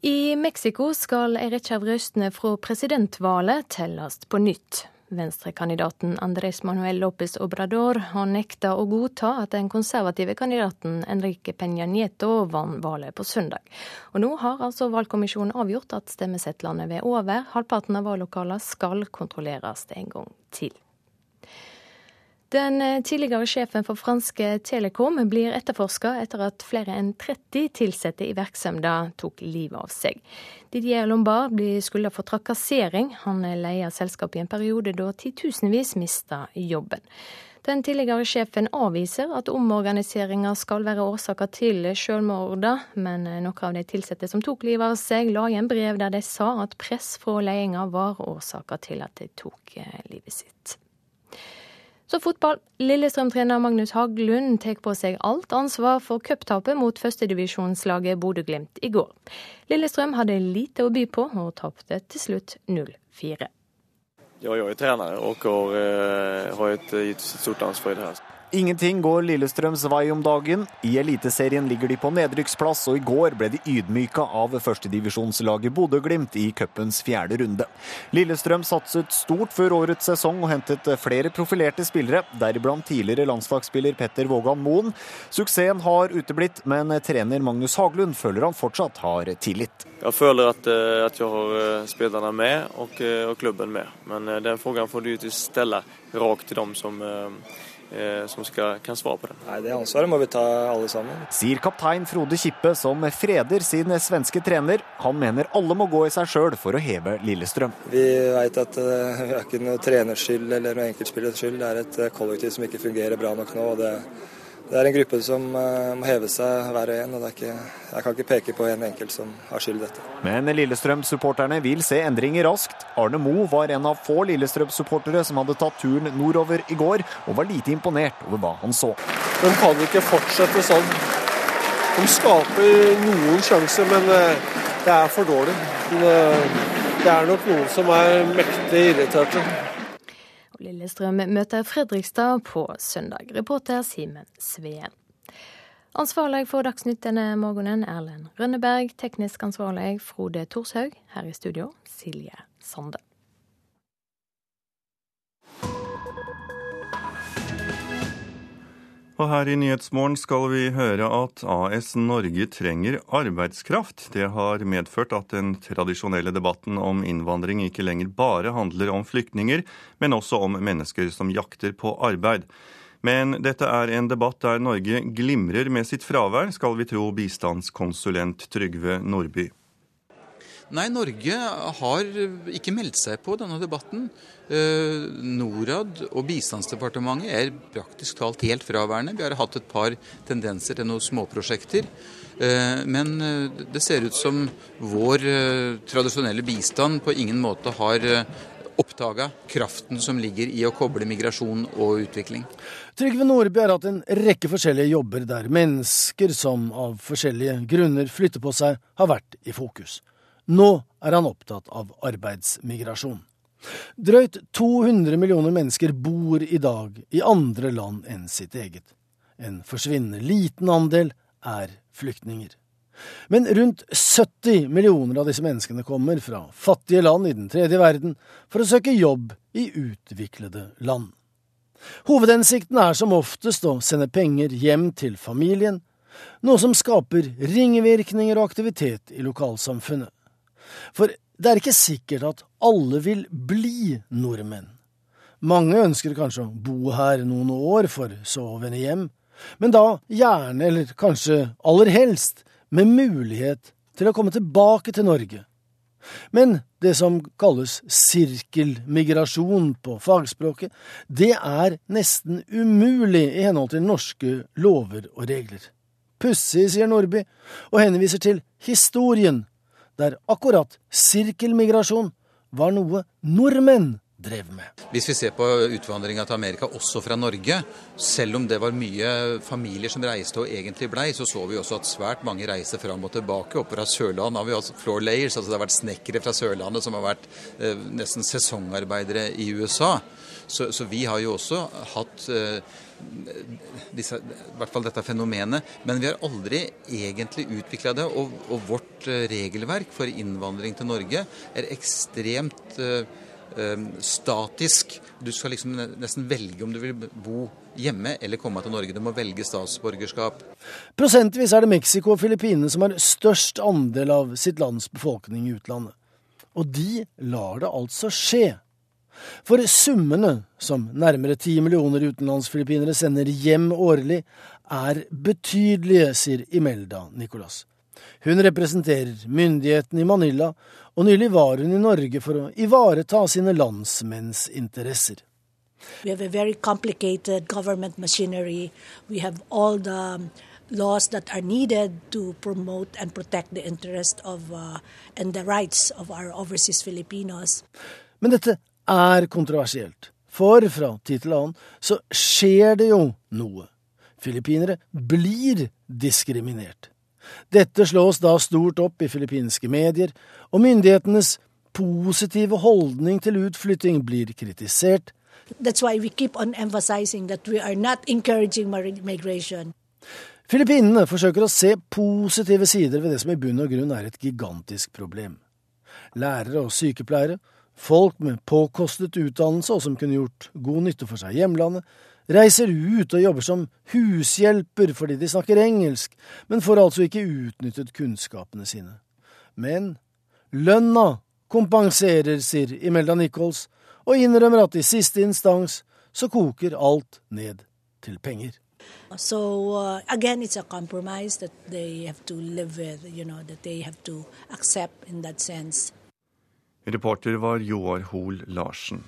I Mexico skal ei rekke av røystene fra presidentvalget telles på nytt. Venstrekandidaten Andrés Manuel López Obrador har nekta å godta at den konservative kandidaten Enrique Peña Nieto vant valget på søndag. Og nå har altså valgkommisjonen avgjort at stemmesettlene ved over halvparten av valglokalene skal kontrolleres en gang til. Den eh, tidligere sjefen for franske Telekom blir etterforska etter at flere enn 30 ansatte i virksomheten tok livet av seg. Didier Lombard blir skylda for trakassering. Han leia selskapet i en periode da titusenvis mista jobben. Den tidligere sjefen avviser at omorganiseringa skal være årsaker til selvmordet, men noen av de ansatte som tok livet av seg, la igjen brev der de sa at press fra ledelsen var årsaker til at de tok eh, livet sitt. Så fotball. Lillestrøm-trener Magnus Haglund tar på seg alt ansvar for cuptapet mot førstedivisjonslaget Bodø-Glimt i går. Lillestrøm hadde lite å by på, og tapte til slutt 0-4. Ja, jeg er trener og har, har et, et stort ansvar i det her. Ingenting går Lillestrøms vei om dagen. I Eliteserien ligger de på nedrykksplass, og i går ble de ydmyka av førstedivisjonslaget Bodø-Glimt i cupens fjerde runde. Lillestrøm satset stort før årets sesong og hentet flere profilerte spillere, deriblant tidligere landslagsspiller Petter Vågan Moen. Suksessen har uteblitt, men trener Magnus Haglund føler han fortsatt har tillit. Jeg føler at, eh, at jeg har eh, spillerne med og, eh, og klubben med, men den frågan får du stille rakt til dem som som skal, kan svare på det. Nei, Det ansvaret må vi ta alle sammen. Sier kaptein Frode Kippe, som freder sin svenske trener. Han mener alle må gå i seg sjøl for å heve Lillestrøm. Vi veit at det er ikke noe treners skyld eller noe enkeltspillers skyld. Det er et uh, kollektiv som ikke fungerer bra nok nå. og det det er en gruppe som uh, må heve seg hver og en. og ikke, Jeg kan ikke peke på en enkelt som har skyld i dette. Men Lillestrøm-supporterne vil se endringer raskt. Arne Moe var en av få Lillestrøm-supportere som hadde tatt turen nordover i går, og var lite imponert over hva han så. De kan ikke fortsette sånn. De skaper noen sjanser, men uh, det er for dårlig. Uh, det er nok noen som er mektig irriterte. Lillestrøm møter Fredrikstad på søndag. Reporter Simen Sveen. Ansvarlig for Dagsnytt denne morgenen Erlend Rønneberg. Teknisk ansvarlig Frode Thorshaug. Her i studio Silje Sande. Og her i Nyhetsmorgen skal vi høre at AS Norge trenger arbeidskraft. Det har medført at den tradisjonelle debatten om innvandring ikke lenger bare handler om flyktninger, men også om mennesker som jakter på arbeid. Men dette er en debatt der Norge glimrer med sitt fravær, skal vi tro bistandskonsulent Trygve Nordby. Nei, Norge har ikke meldt seg på denne debatten. Eh, Norad og Bistandsdepartementet er praktisk talt helt fraværende. Vi har hatt et par tendenser til noen småprosjekter. Eh, men eh, det ser ut som vår tradisjonelle bistand på ingen måte har oppdaga kraften som ligger i å koble migrasjon og utvikling. Trygve Nordby har hatt en rekke forskjellige jobber der mennesker som av forskjellige grunner flytter på seg, har vært i fokus. Nå er han opptatt av arbeidsmigrasjon. Drøyt 200 millioner mennesker bor i dag i andre land enn sitt eget. En forsvinnende liten andel er flyktninger. Men rundt 70 millioner av disse menneskene kommer fra fattige land i den tredje verden for å søke jobb i utviklede land. Hovedhensikten er som oftest å sende penger hjem til familien, noe som skaper ringvirkninger og aktivitet i lokalsamfunnet. For det er ikke sikkert at alle vil bli nordmenn. Mange ønsker kanskje å bo her noen år for så å vende hjem, men da gjerne, eller kanskje aller helst, med mulighet til å komme tilbake til Norge. Men det som kalles sirkelmigrasjon på fagspråket, det er nesten umulig i henhold til norske lover og regler. Pussig, sier Nordby, og henviser til historien der akkurat sirkelmigrasjon var noe nordmenn drev med. Hvis vi ser på utvandringa til Amerika også fra Norge, selv om det var mye familier som reiste og egentlig blei, så så vi også at svært mange reiser fram og tilbake. Oppe fra Sørlandet har vi hatt floor layers, altså det har vært snekkere fra Sørlandet som har vært eh, nesten sesongarbeidere i USA. Så, så, vi har jo også hatt eh, disse, i hvert fall dette fenomenet, men vi har aldri egentlig utvikla det. Og, og, vårt eh, regelverk for innvandring til Norge er ekstremt eh, statisk. Du skal liksom nesten velge om du vil bo hjemme eller komme til Norge. Du må velge statsborgerskap. Prosentvis er det Mexico og Filippinene som har størst andel av sitt lands befolkning i utlandet. Og de lar det altså skje. For summene som nærmere ti millioner utenlandsfilippinere sender hjem årlig, er betydelige, sier Imelda Nicolas. Hun representerer myndighetene i Manila, og nylig var hun i Norge for å ivareta sine landsmenns interesser. We have a very complicated government machinery. We have all the laws that are needed to promote and protect the interest of uh, and the rights of our overseas Filipinos. Men dette er kontroversielt, for fra tid til annen så skjer det jo noe. Filippinere blir diskriminert. Dette slås da stort opp i filippinske medier, og myndighetenes positive holdning til utflytting blir kritisert. That's why we keep on emphasizing that we are not encouraging migration. Filippinene forsøker å se positive sider ved det som i bunn og grunn er et gigantisk problem. Lærere og sykepleiere, folk med påkostet utdannelse og som kunne gjort god nytte for seg i hjemlandet, reiser ut og jobber som hushjelper fordi de snakker engelsk, men får altså ikke utnyttet kunnskapene sine. Men lønna kompenserer, sier Imelda Nichols, og innrømmer at i siste instans så koker alt ned til penger. So uh, again, it's a compromise that they have to live with, you know, that they have to accept in that sense. Reporter var Joar Hoel Larsen.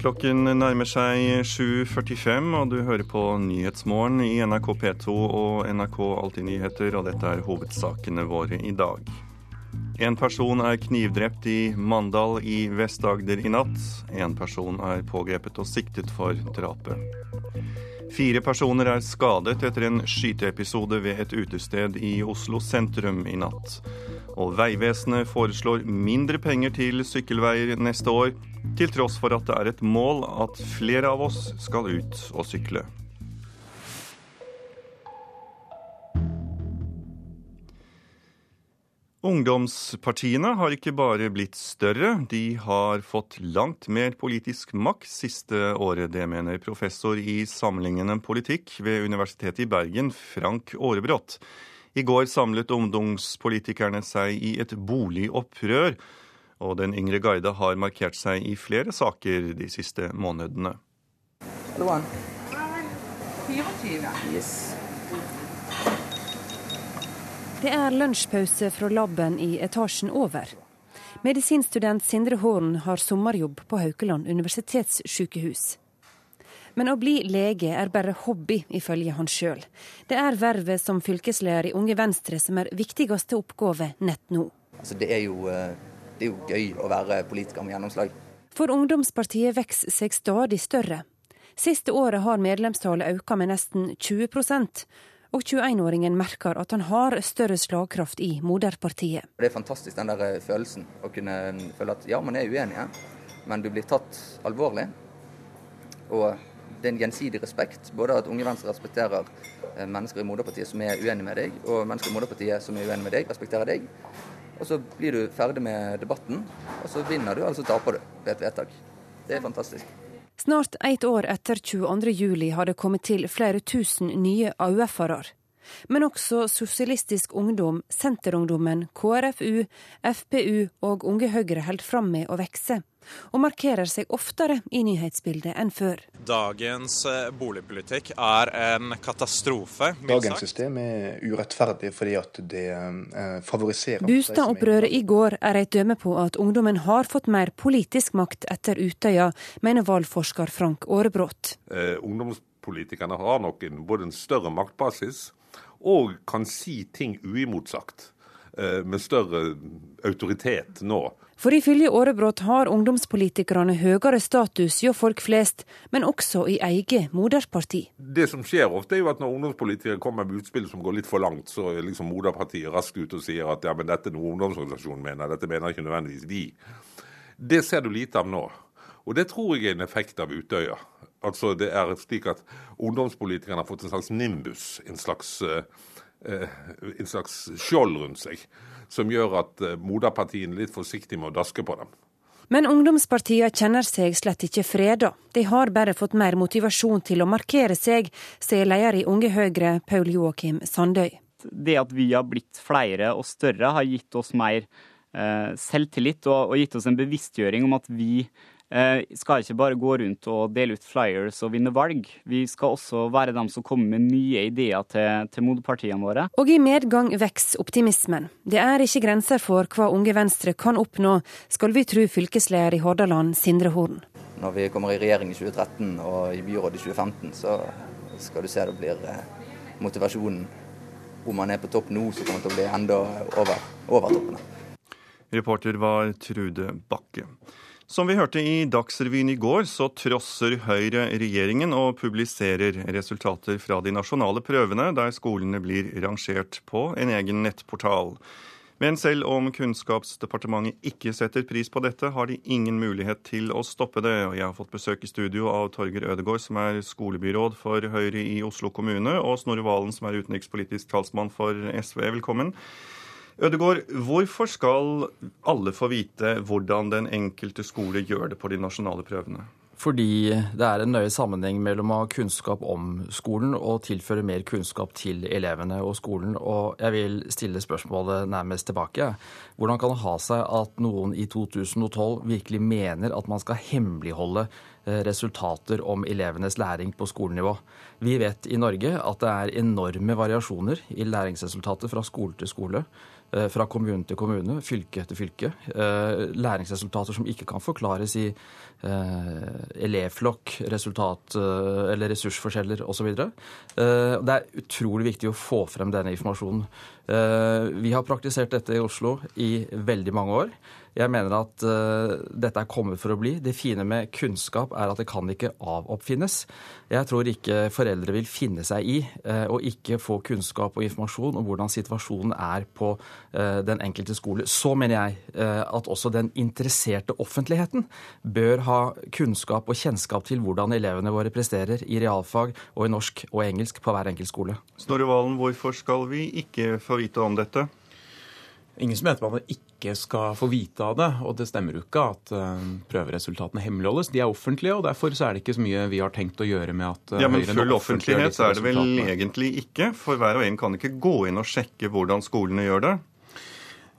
Klokken nærmer seg 7.45, og du hører på Nyhetsmorgen i NRK P2 og NRK Alltid nyheter, og dette er hovedsakene våre i dag. En person er knivdrept i Mandal i Vest-Agder i natt. En person er pågrepet og siktet for drapet. Fire personer er skadet etter en skyteepisode ved et utested i Oslo sentrum i natt. Og Vegvesenet foreslår mindre penger til sykkelveier neste år, til tross for at det er et mål at flere av oss skal ut og sykle. Ungdomspartiene har ikke bare blitt større, de har fått langt mer politisk makt siste året. Det mener professor i sammenlignende politikk ved Universitetet i Bergen, Frank Aarebrot. I går samlet ungdomspolitikerne seg i et boligopprør, og den yngre guide har markert seg i flere saker de siste månedene. Hallo, 24. Yes. Det er lunsjpause fra laben i etasjen over. Medisinstudent Sindre Horn har sommerjobb på Haukeland universitetssykehus. Men å bli lege er bare hobby, ifølge han sjøl. Det er vervet som fylkesleder i Unge Venstre som er viktigste oppgave nett nå. Altså, det, er jo, eh, det er jo gøy å være politiker med gjennomslag. For ungdomspartiet vokser seg stadig større. Siste året har medlemstallet økt med nesten 20% og 21-åringen merker at han har større slagkraft i moderpartiet. Det er fantastisk den der eh, følelsen, å kunne føle at ja, man er uenige, men du blir tatt alvorlig. Og det er en gjensidig respekt. Både at Unge Venstre respekterer eh, mennesker i moderpartiet som er uenige med deg, og mennesker i moderpartiet som er uenige med deg, respekterer deg. Og så blir du ferdig med debatten, og så vinner du, eller så taper du ved et vedtak. Det er fantastisk. Snart ett år etter 22.07 har det kommet til flere tusen nye AUF-ere. Men også Sosialistisk Ungdom, Senterungdommen, KrFU, FPU og Unge Høyre holder fram med å vokse og markerer seg oftere i nyhetsbildet enn før. Dagens eh, boligpolitikk er en katastrofe. Dagens system er urettferdig fordi at det eh, favoriserer Bustadopprøret i går er et dømme på at ungdommen har fått mer politisk makt etter Utøya, mener valgforsker Frank Aarebrot. Eh, ungdomspolitikerne har nok en, både en større maktbasis og kan si ting uimotsagt eh, med større autoritet nå for ifølge Aarebrot har ungdomspolitikerne høyere status hjå folk flest, men også i eget moderparti. Det som skjer ofte, er jo at når ungdomspolitikere kommer med utspill som går litt for langt, så er liksom moderpartiet raskt ute og sier at ja, men dette er noe ungdomsorganisasjonen mener, dette mener ikke nødvendigvis vi. Det ser du lite av nå. Og det tror jeg er en effekt av Utøya. Altså det er slik at ungdomspolitikerne har fått en slags nimbus, en slags, uh, en slags skjold rundt seg som gjør at eh, moderpartiene er litt forsiktige med å daske på dem. Men ungdomspartiene kjenner seg slett ikke freda. De har bare fått mer motivasjon til å markere seg, sier leder i Unge Høyre, Paul Joakim Sandøy. Det at vi har blitt flere og større, har gitt oss mer selvtillit og, og gitt oss en bevisstgjøring om at vi Eh, skal ikke bare gå rundt og dele ut flyers og vinne valg. Vi skal også være dem som kommer med nye ideer til, til moderpartiene våre. Og i medgang vokser optimismen. Det er ikke grenser for hva Unge Venstre kan oppnå, skal vi tro fylkesleder i Hordaland, Sindre Horn. Når vi kommer i regjering i 2013 og i byrådet i 2015, så skal du se det blir eh, motivasjonen. Om man er på topp nå, så kommer det til å bli enda over, over toppene. Reporter var Trude Bakke. Som vi hørte i Dagsrevyen i går, så trosser Høyre regjeringen og publiserer resultater fra de nasjonale prøvene, der skolene blir rangert på en egen nettportal. Men selv om Kunnskapsdepartementet ikke setter pris på dette, har de ingen mulighet til å stoppe det. Og jeg har fått besøk i studio av Torger Ødegård, som er skolebyråd for Høyre i Oslo kommune, og Snorre Valen, som er utenrikspolitisk talsmann for SV. Velkommen. Ødegård, hvorfor skal alle få vite hvordan den enkelte skole gjør det på de nasjonale prøvene? Fordi det er en nøye sammenheng mellom å ha kunnskap om skolen og tilføre mer kunnskap til elevene og skolen. Og jeg vil stille spørsmålet nærmest tilbake. Hvordan kan det ha seg at noen i 2012 virkelig mener at man skal hemmeligholde eh, resultater om elevenes læring på skolenivå? Vi vet i Norge at det er enorme variasjoner i læringsresultater fra skole til skole. Eh, fra kommune til kommune, fylke etter fylke. Eh, læringsresultater som ikke kan forklares i elevflokk, resultat eller ressursforskjeller osv. Det er utrolig viktig å få frem denne informasjonen. Vi har praktisert dette i Oslo i veldig mange år. Jeg mener at uh, dette er kommet for å bli. Det fine med kunnskap er at det kan ikke avoppfinnes. Jeg tror ikke foreldre vil finne seg i uh, å ikke få kunnskap og informasjon om hvordan situasjonen er på uh, den enkelte skole. Så mener jeg at også den interesserte offentligheten bør ha kunnskap og kjennskap til hvordan elevene våre presterer i realfag og i norsk og engelsk på hver enkelt skole. Snorre Valen, hvorfor skal vi ikke få vite om dette? Ingen som heter man ikke skal få vite av det. Og det stemmer jo ikke at uh, prøveresultatene hemmeligholdes. De er offentlige, og derfor så er det ikke så mye vi har tenkt å gjøre med at uh, Ja, Men full offentlighet er det vel egentlig ikke? For hver og en kan ikke gå inn og sjekke hvordan skolene gjør det?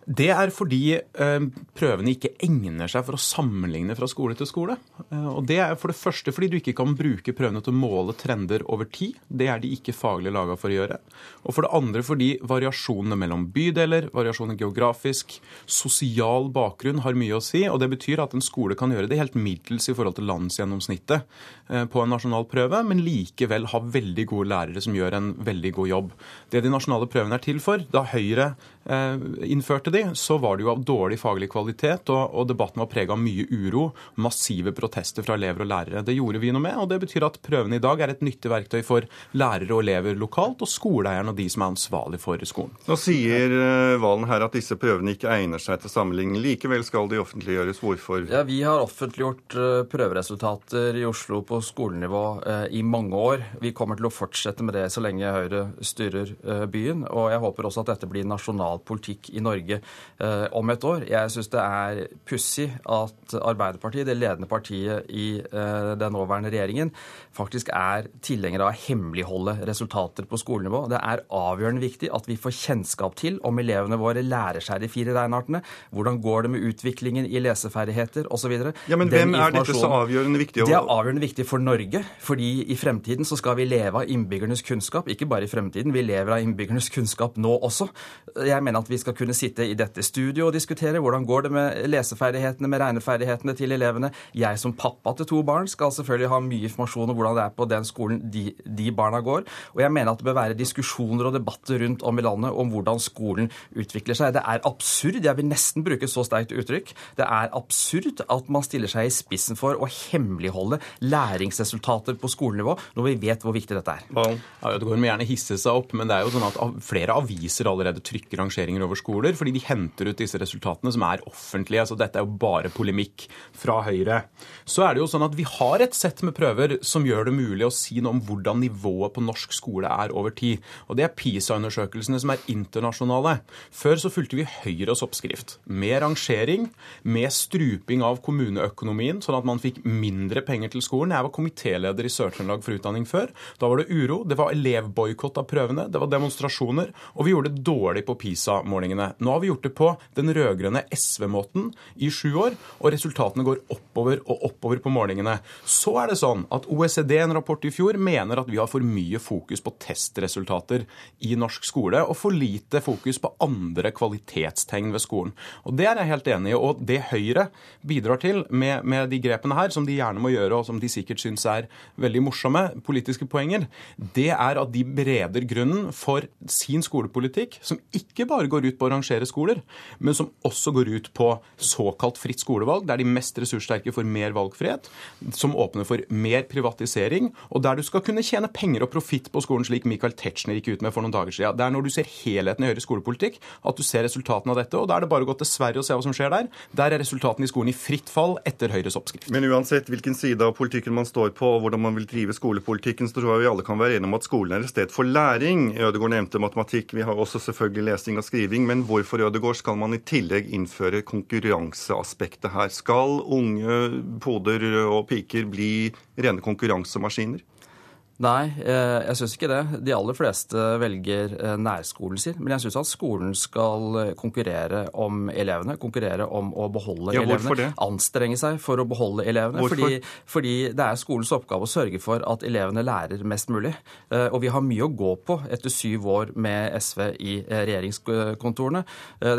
Det er fordi eh, prøvene ikke egner seg for å sammenligne fra skole til skole. Eh, og Det er for det første fordi du ikke kan bruke prøvene til å måle trender over tid. Det er de ikke faglig laga for å gjøre. Og for det andre fordi variasjonene mellom bydeler, variasjoner geografisk, sosial bakgrunn har mye å si. Og det betyr at en skole kan gjøre det helt middels i forhold til landsgjennomsnittet eh, på en nasjonal prøve, men likevel ha veldig gode lærere som gjør en veldig god jobb. Det de nasjonale prøvene er til for, da Høyre innførte de, så var det jo av dårlig faglig kvalitet, og, og debatten var prega av mye uro, massive protester fra elever og lærere. Det gjorde vi noe med, og det betyr at prøvene i dag er et nyttig verktøy for lærere og elever lokalt, og skoleeierne og de som er ansvarlig for skolen. Nå sier eh, Valen her at disse prøvene ikke egner seg til sammenligning. Likevel skal de offentliggjøres. Hvorfor? Ja, Vi har offentliggjort eh, prøveresultater i Oslo på skolenivå eh, i mange år. Vi kommer til å fortsette med det så lenge Høyre styrer byen. Og jeg håper også at dette blir nasjonal politikk i Norge eh, om et år. Jeg syns det er pussig at Arbeiderpartiet, det ledende partiet i eh, den nåværende regjeringen, faktisk er tilhengere av å hemmeligholde resultater på skolenivå. Det er avgjørende viktig at vi får kjennskap til om elevene våre lærer seg de fire regneartene, hvordan går det med utviklingen i leseferdigheter osv. Ja, men hvem er dette så avgjørende viktig? Det er avgjørende viktig for Norge, fordi i fremtiden så skal vi leve av innbyggernes kunnskap. Ikke bare i fremtiden, vi lever av innbyggernes kunnskap nå også. Jeg mener at vi skal kunne sitte i dette studioet og diskutere hvordan går det med leseferdighetene, med regneferdighetene til elevene. Jeg som pappa til to barn skal selvfølgelig ha mye informasjon om hvordan det er på den skolen de, de, barna går. Og jeg mener at det bør være diskusjoner og debatter rundt om i landet om hvordan skolen utvikler seg. Det er absurd, jeg vil nesten bruke så sterkt uttrykk, det er absurd at man stiller seg i spissen for å hemmeligholde læringsresultater på skolenivå når vi vet hvor viktig dette er. Ja, går med gjerne hisse seg opp, men det er jo sånn at flere aviser allerede trykker rangeringer over skoler fordi de henter ut disse resultatene som er offentlige. Så dette er jo bare polemikk fra Høyre. Så er det jo sånn at vi har et sett med prøver som gjør det mulig å si noe om hvordan nivået på norsk skole er over tid. Og det er PISA-undersøkelsene som er internasjonale. Før så fulgte vi Høyres oppskrift. Med rangering, med struping av kommuneøkonomien, sånn at man fikk mindre penger til skolen. Jeg var komitéleder i Sør-Trøndelag for utdanning før. Da var det uro. Det var elevboikott av prøvene. Det var demonstrasjoner. Og vi gjorde det dårlig på PISA-målingene. Nå har vi gjort det på den rød-grønne SV-måten i sju år, og resultatene går oppover og oppover på målingene. Så er det sånn at OECD, en rapport i fjor, mener at vi har for mye fokus på testresultater i norsk skole, og for lite fokus på andre kvalitetstegn ved skolen. Og Det er jeg helt enig i. Og det Høyre bidrar til med, med de grepene her, som de gjerne må gjøre, og som de sikkert syns er veldig morsomme politiske poenger, det er at de bereder grunnen for sin skolepolitikk, som ikke bare går ut på å rangere skoler, men som også går ut på såkalt fritt skolevalg, der de mest ressurssterke får mer valgfrihet, som åpner for mer privatisering, og der du skal kunne tjene penger og profitt på skolen, slik Michael Tetzschner gikk ut med for noen dager siden. Det er når du ser helheten i Høyres skolepolitikk, at du ser resultatene av dette, og da er det bare å til Sverige og se hva som skjer der. Der er resultatene i skolen i fritt fall etter Høyres oppskrift. Men uansett hvilken side av politikken man står på, og hvordan man vil drive skolepolitikken, så tror jeg vi alle kan være enige om at skolen er et sted for læring. Ødegaard nevnte matematikk, vi har også selvfølgelig lesing og skriving. Men hvorfor Ødegaard, skal man i tillegg innføre konkurranseaspektet her? Skal unge poder og piker bli rene konkurransemaskiner? Nei, eh, jeg syns ikke det. De aller fleste velger eh, nærskolen sin. Men jeg syns at skolen skal eh, konkurrere om elevene. Konkurrere om å beholde ja, elevene. Det? Anstrenge seg for å beholde elevene. Fordi, fordi, det er skolens oppgave å sørge for at elevene lærer mest mulig. Og vi har mye å gå på etter syv år med SV i regjeringskontorene.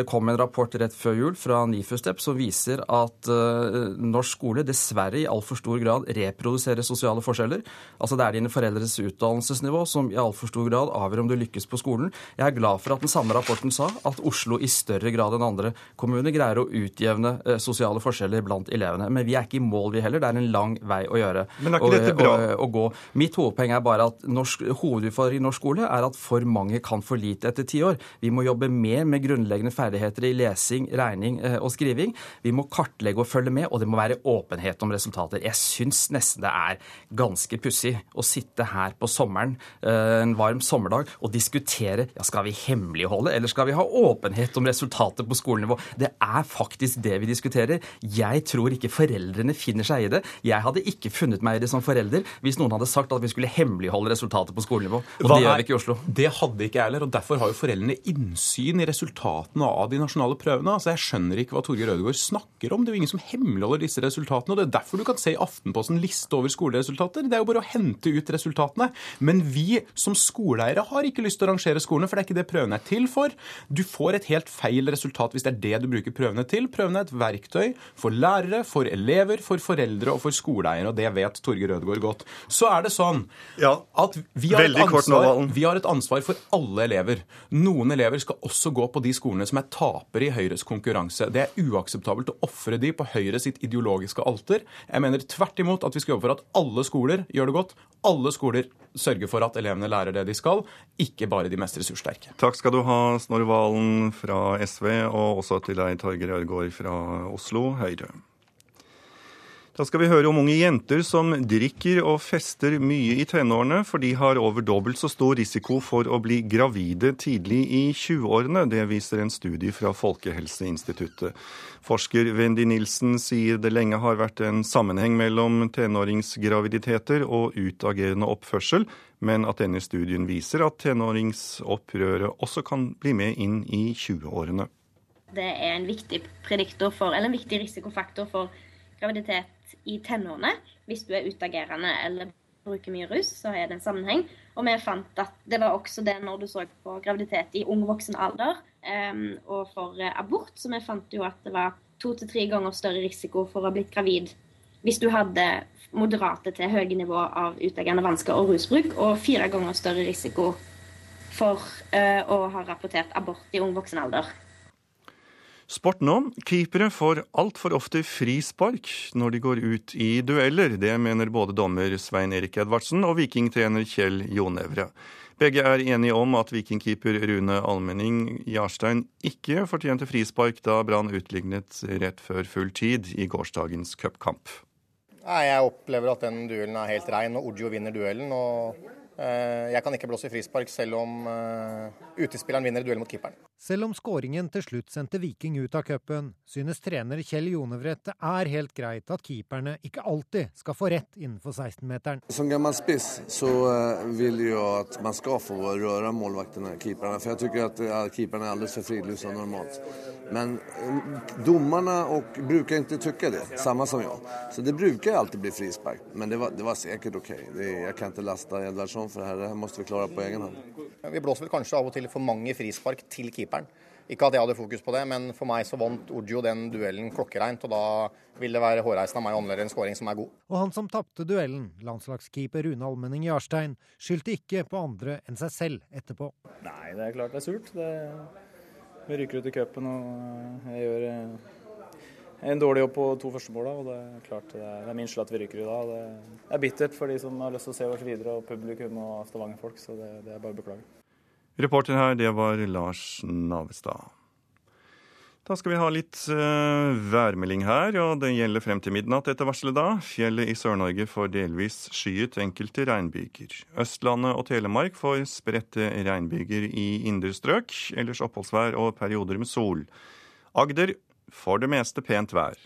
Det kom en rapport rett før jul fra NIFU STEP som viser at norsk skole dessverre i altfor stor grad reproduserer sosiale forskjeller. Altså det er dine foreldre foreldres utdannelsesnivå som i altfor stor grad avgjør om du lykkes på skolen. Jeg er glad for at den samme rapporten sa at Oslo i større grad enn andre kommuner greier å utjevne eh, sosiale forskjeller blant elevene. Men vi er ikke i mål, vi heller. Det er en lang vei å gjøre. Men er ikke dette bra? Å, å, gå. Mitt hovedpoeng er bare at norsk, hovedutfordringen i norsk skole er at for mange kan for lite etter ti år. Vi må jobbe mer med grunnleggende ferdigheter i lesing, regning eh, og skriving. Vi må kartlegge og følge med, og det må være åpenhet om resultater. Jeg syns nesten det er ganske pussig å sitte sitte her på sommeren eh, en varm sommerdag og diskutere ja, skal vi hemmeligholde eller skal vi ha åpenhet om resultatet på skolenivå. Det er faktisk det vi diskuterer. Jeg tror ikke foreldrene finner seg i det. Jeg hadde ikke funnet meg i det som forelder hvis noen hadde sagt at vi skulle hemmeligholde resultatet på skolenivå. Og Hva det gjør vi ikke i Oslo. Det hadde ikke jeg heller, og derfor har jo foreldrene innsyn i resultatene av de nasjonale prøvene. Altså, Jeg skjønner ikke hva Torgeir Rødegård snakker om. Det er jo ingen som hemmeligholder disse resultatene. og Det er derfor du kan se i Aftenposten liste over skoleresultater. Det er jo bare å hente ut resultater resultatene. Men vi som skoleeiere har ikke lyst til å rangere skolene, for det er ikke det prøvene er til for. Du får et helt feil resultat hvis det er det du bruker prøvene til. Prøvene er et verktøy for lærere, for elever, for foreldre og for skoleeiere, og det vet Torgeir Rødegård godt. Så er det sånn ja, at vi har, ansvar, vi har, et ansvar, for alle elever. Noen elever skal også gå på de skolene som er tapere i Høyres konkurranse. Det er uakseptabelt å ofre de på Høyre sitt ideologiske alter. Jeg mener tvert imot at vi skal jobbe for at alle skoler gjør det godt. Alle skoler sørger for at elevene lærer det de skal, ikke bare de mest ressurssterke. Takk skal du ha, Snorre Valen fra SV, og også til deg, Torgeir Ødegaard fra Oslo Høyre. Da skal vi høre om unge jenter som drikker og fester mye i tenårene, for de har over dobbelt så stor risiko for å bli gravide tidlig i 20-årene. Det viser en studie fra Folkehelseinstituttet. Forsker Wendy Nilsen sier det lenge har vært en sammenheng mellom tenåringsgraviditeter og utagerende oppførsel, men at denne studien viser at tenåringsopprøret også kan bli med inn i 20-årene. Det er en viktig en viktig risikofaktor for graviditet i tenårene. Hvis du er utagerende eller bruker mye rus, så er det en sammenheng. Og vi fant at det var også det når du så på graviditet i ung voksen alder um, og for uh, abort. Så vi fant jo at det var to til tre ganger større risiko for å ha blitt gravid hvis du hadde moderate til høye nivå av utagerende vansker og rusbruk, og fire ganger større risiko for uh, å ha rapportert abort i ung voksen alder. Sport nå. Keepere får altfor ofte frispark når de går ut i dueller. Det mener både dommer Svein Erik Edvardsen og vikingtrener Kjell Jonevre. Begge er enige om at vikingkeeper Rune Almenning Jarstein ikke fortjente frispark da Brann utlignet rett før full tid i gårsdagens cupkamp. Jeg opplever at den duellen er helt rein, og Odjo vinner duellen. og Jeg kan ikke blåse i frispark selv om eh, utespilleren vinner duell mot keeperen. Selv om skåringen til slutt sendte Viking ut av cupen, synes trener Kjell Jonevret det er helt greit at keeperne ikke alltid skal få rett innenfor 16-meteren. Som gammel spiss så eh, vil jeg at man skal få røre målvaktene, keeperne. For jeg syns at keeperne er altfor fridlysa normalt. Men dommerne bruker ikke tykke det, samme som jeg. Så det bruker alltid bli frispark. Men det var, det var sikkert ok. Det, jeg kan ikke laste Edvardsson for det her. Det her må vi klare på egen hånd. Vi blåser vel kanskje av og til for mange frispark til keeperen. Ikke at jeg hadde fokus på det, men for meg så vant Ojo den duellen klokkereint. Og da vil det være hårreisende av meg å anmelde en skåring som er god. Og han som tapte duellen, landslagskeeper Rune Almenning Jarstein, skyldte ikke på andre enn seg selv etterpå. Nei, det er klart det er surt. Det vi rykker ut i cupen og jeg gjør eh, en dårlig jobb på to første måla. Og det er klart det er, det er min skyld at vi ryker i dag. Det er bittert for de som har lyst til å se oss videre, og publikum og Stavanger-folk. Så det, det er bare å beklage. Reporter her, det var Lars Navestad. Da skal vi ha litt uh, værmelding her, og det gjelder frem til midnatt etter varselet da. Fjellet i Sør-Norge får delvis skyet enkelte regnbyger. Østlandet og Telemark får spredte regnbyger i indre strøk, ellers oppholdsvær og perioder med sol. Agder får det meste pent vær.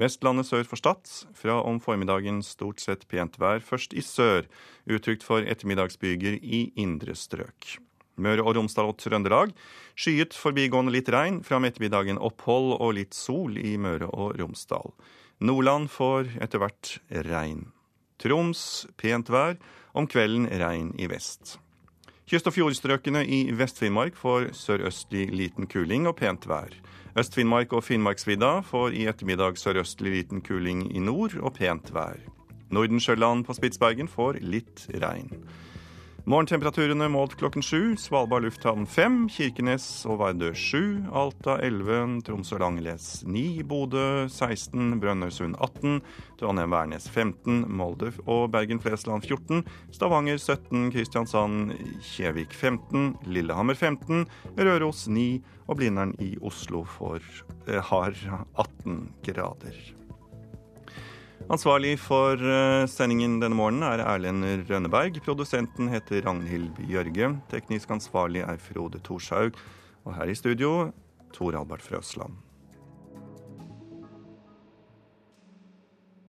Vestlandet sør for Stad. Fra om formiddagen stort sett pent vær, først i sør. Uttrykt for ettermiddagsbyger i indre strøk. Møre og Romsdal og Trøndelag. Skyet, forbigående litt regn. Fra om ettermiddagen opphold og litt sol i Møre og Romsdal. Nordland får etter hvert regn. Troms pent vær. Om kvelden regn i vest. Kyst- og fjordstrøkene i Vest-Finnmark får sørøstlig liten kuling og pent vær. Øst-Finnmark og Finnmarksvidda får i ettermiddag sørøstlig liten kuling i nord og pent vær. Nordensjøland på Spitsbergen får litt regn. Morgentemperaturene målt klokken sju. Svalbard lufthavn fem, Kirkenes og Vardø sju, Alta 11, Tromsø Langles 9, Bodø 16, Brønnøysund 18, Trondheim-Værnes 15, Molde og Bergen-Flesland 14, Stavanger 17, Kristiansand, Kjevik 15, Lillehammer 15, Røros 9 og Blindern i Oslo får, eh, har 18 grader. Ansvarlig for eh, sendingen denne morgenen er Erlend Rønneberg. Produsenten heter Ragnhild Bjørge. Teknisk ansvarlig er Frode Thorshaug. Og her i studio Tor Albert Frøsland.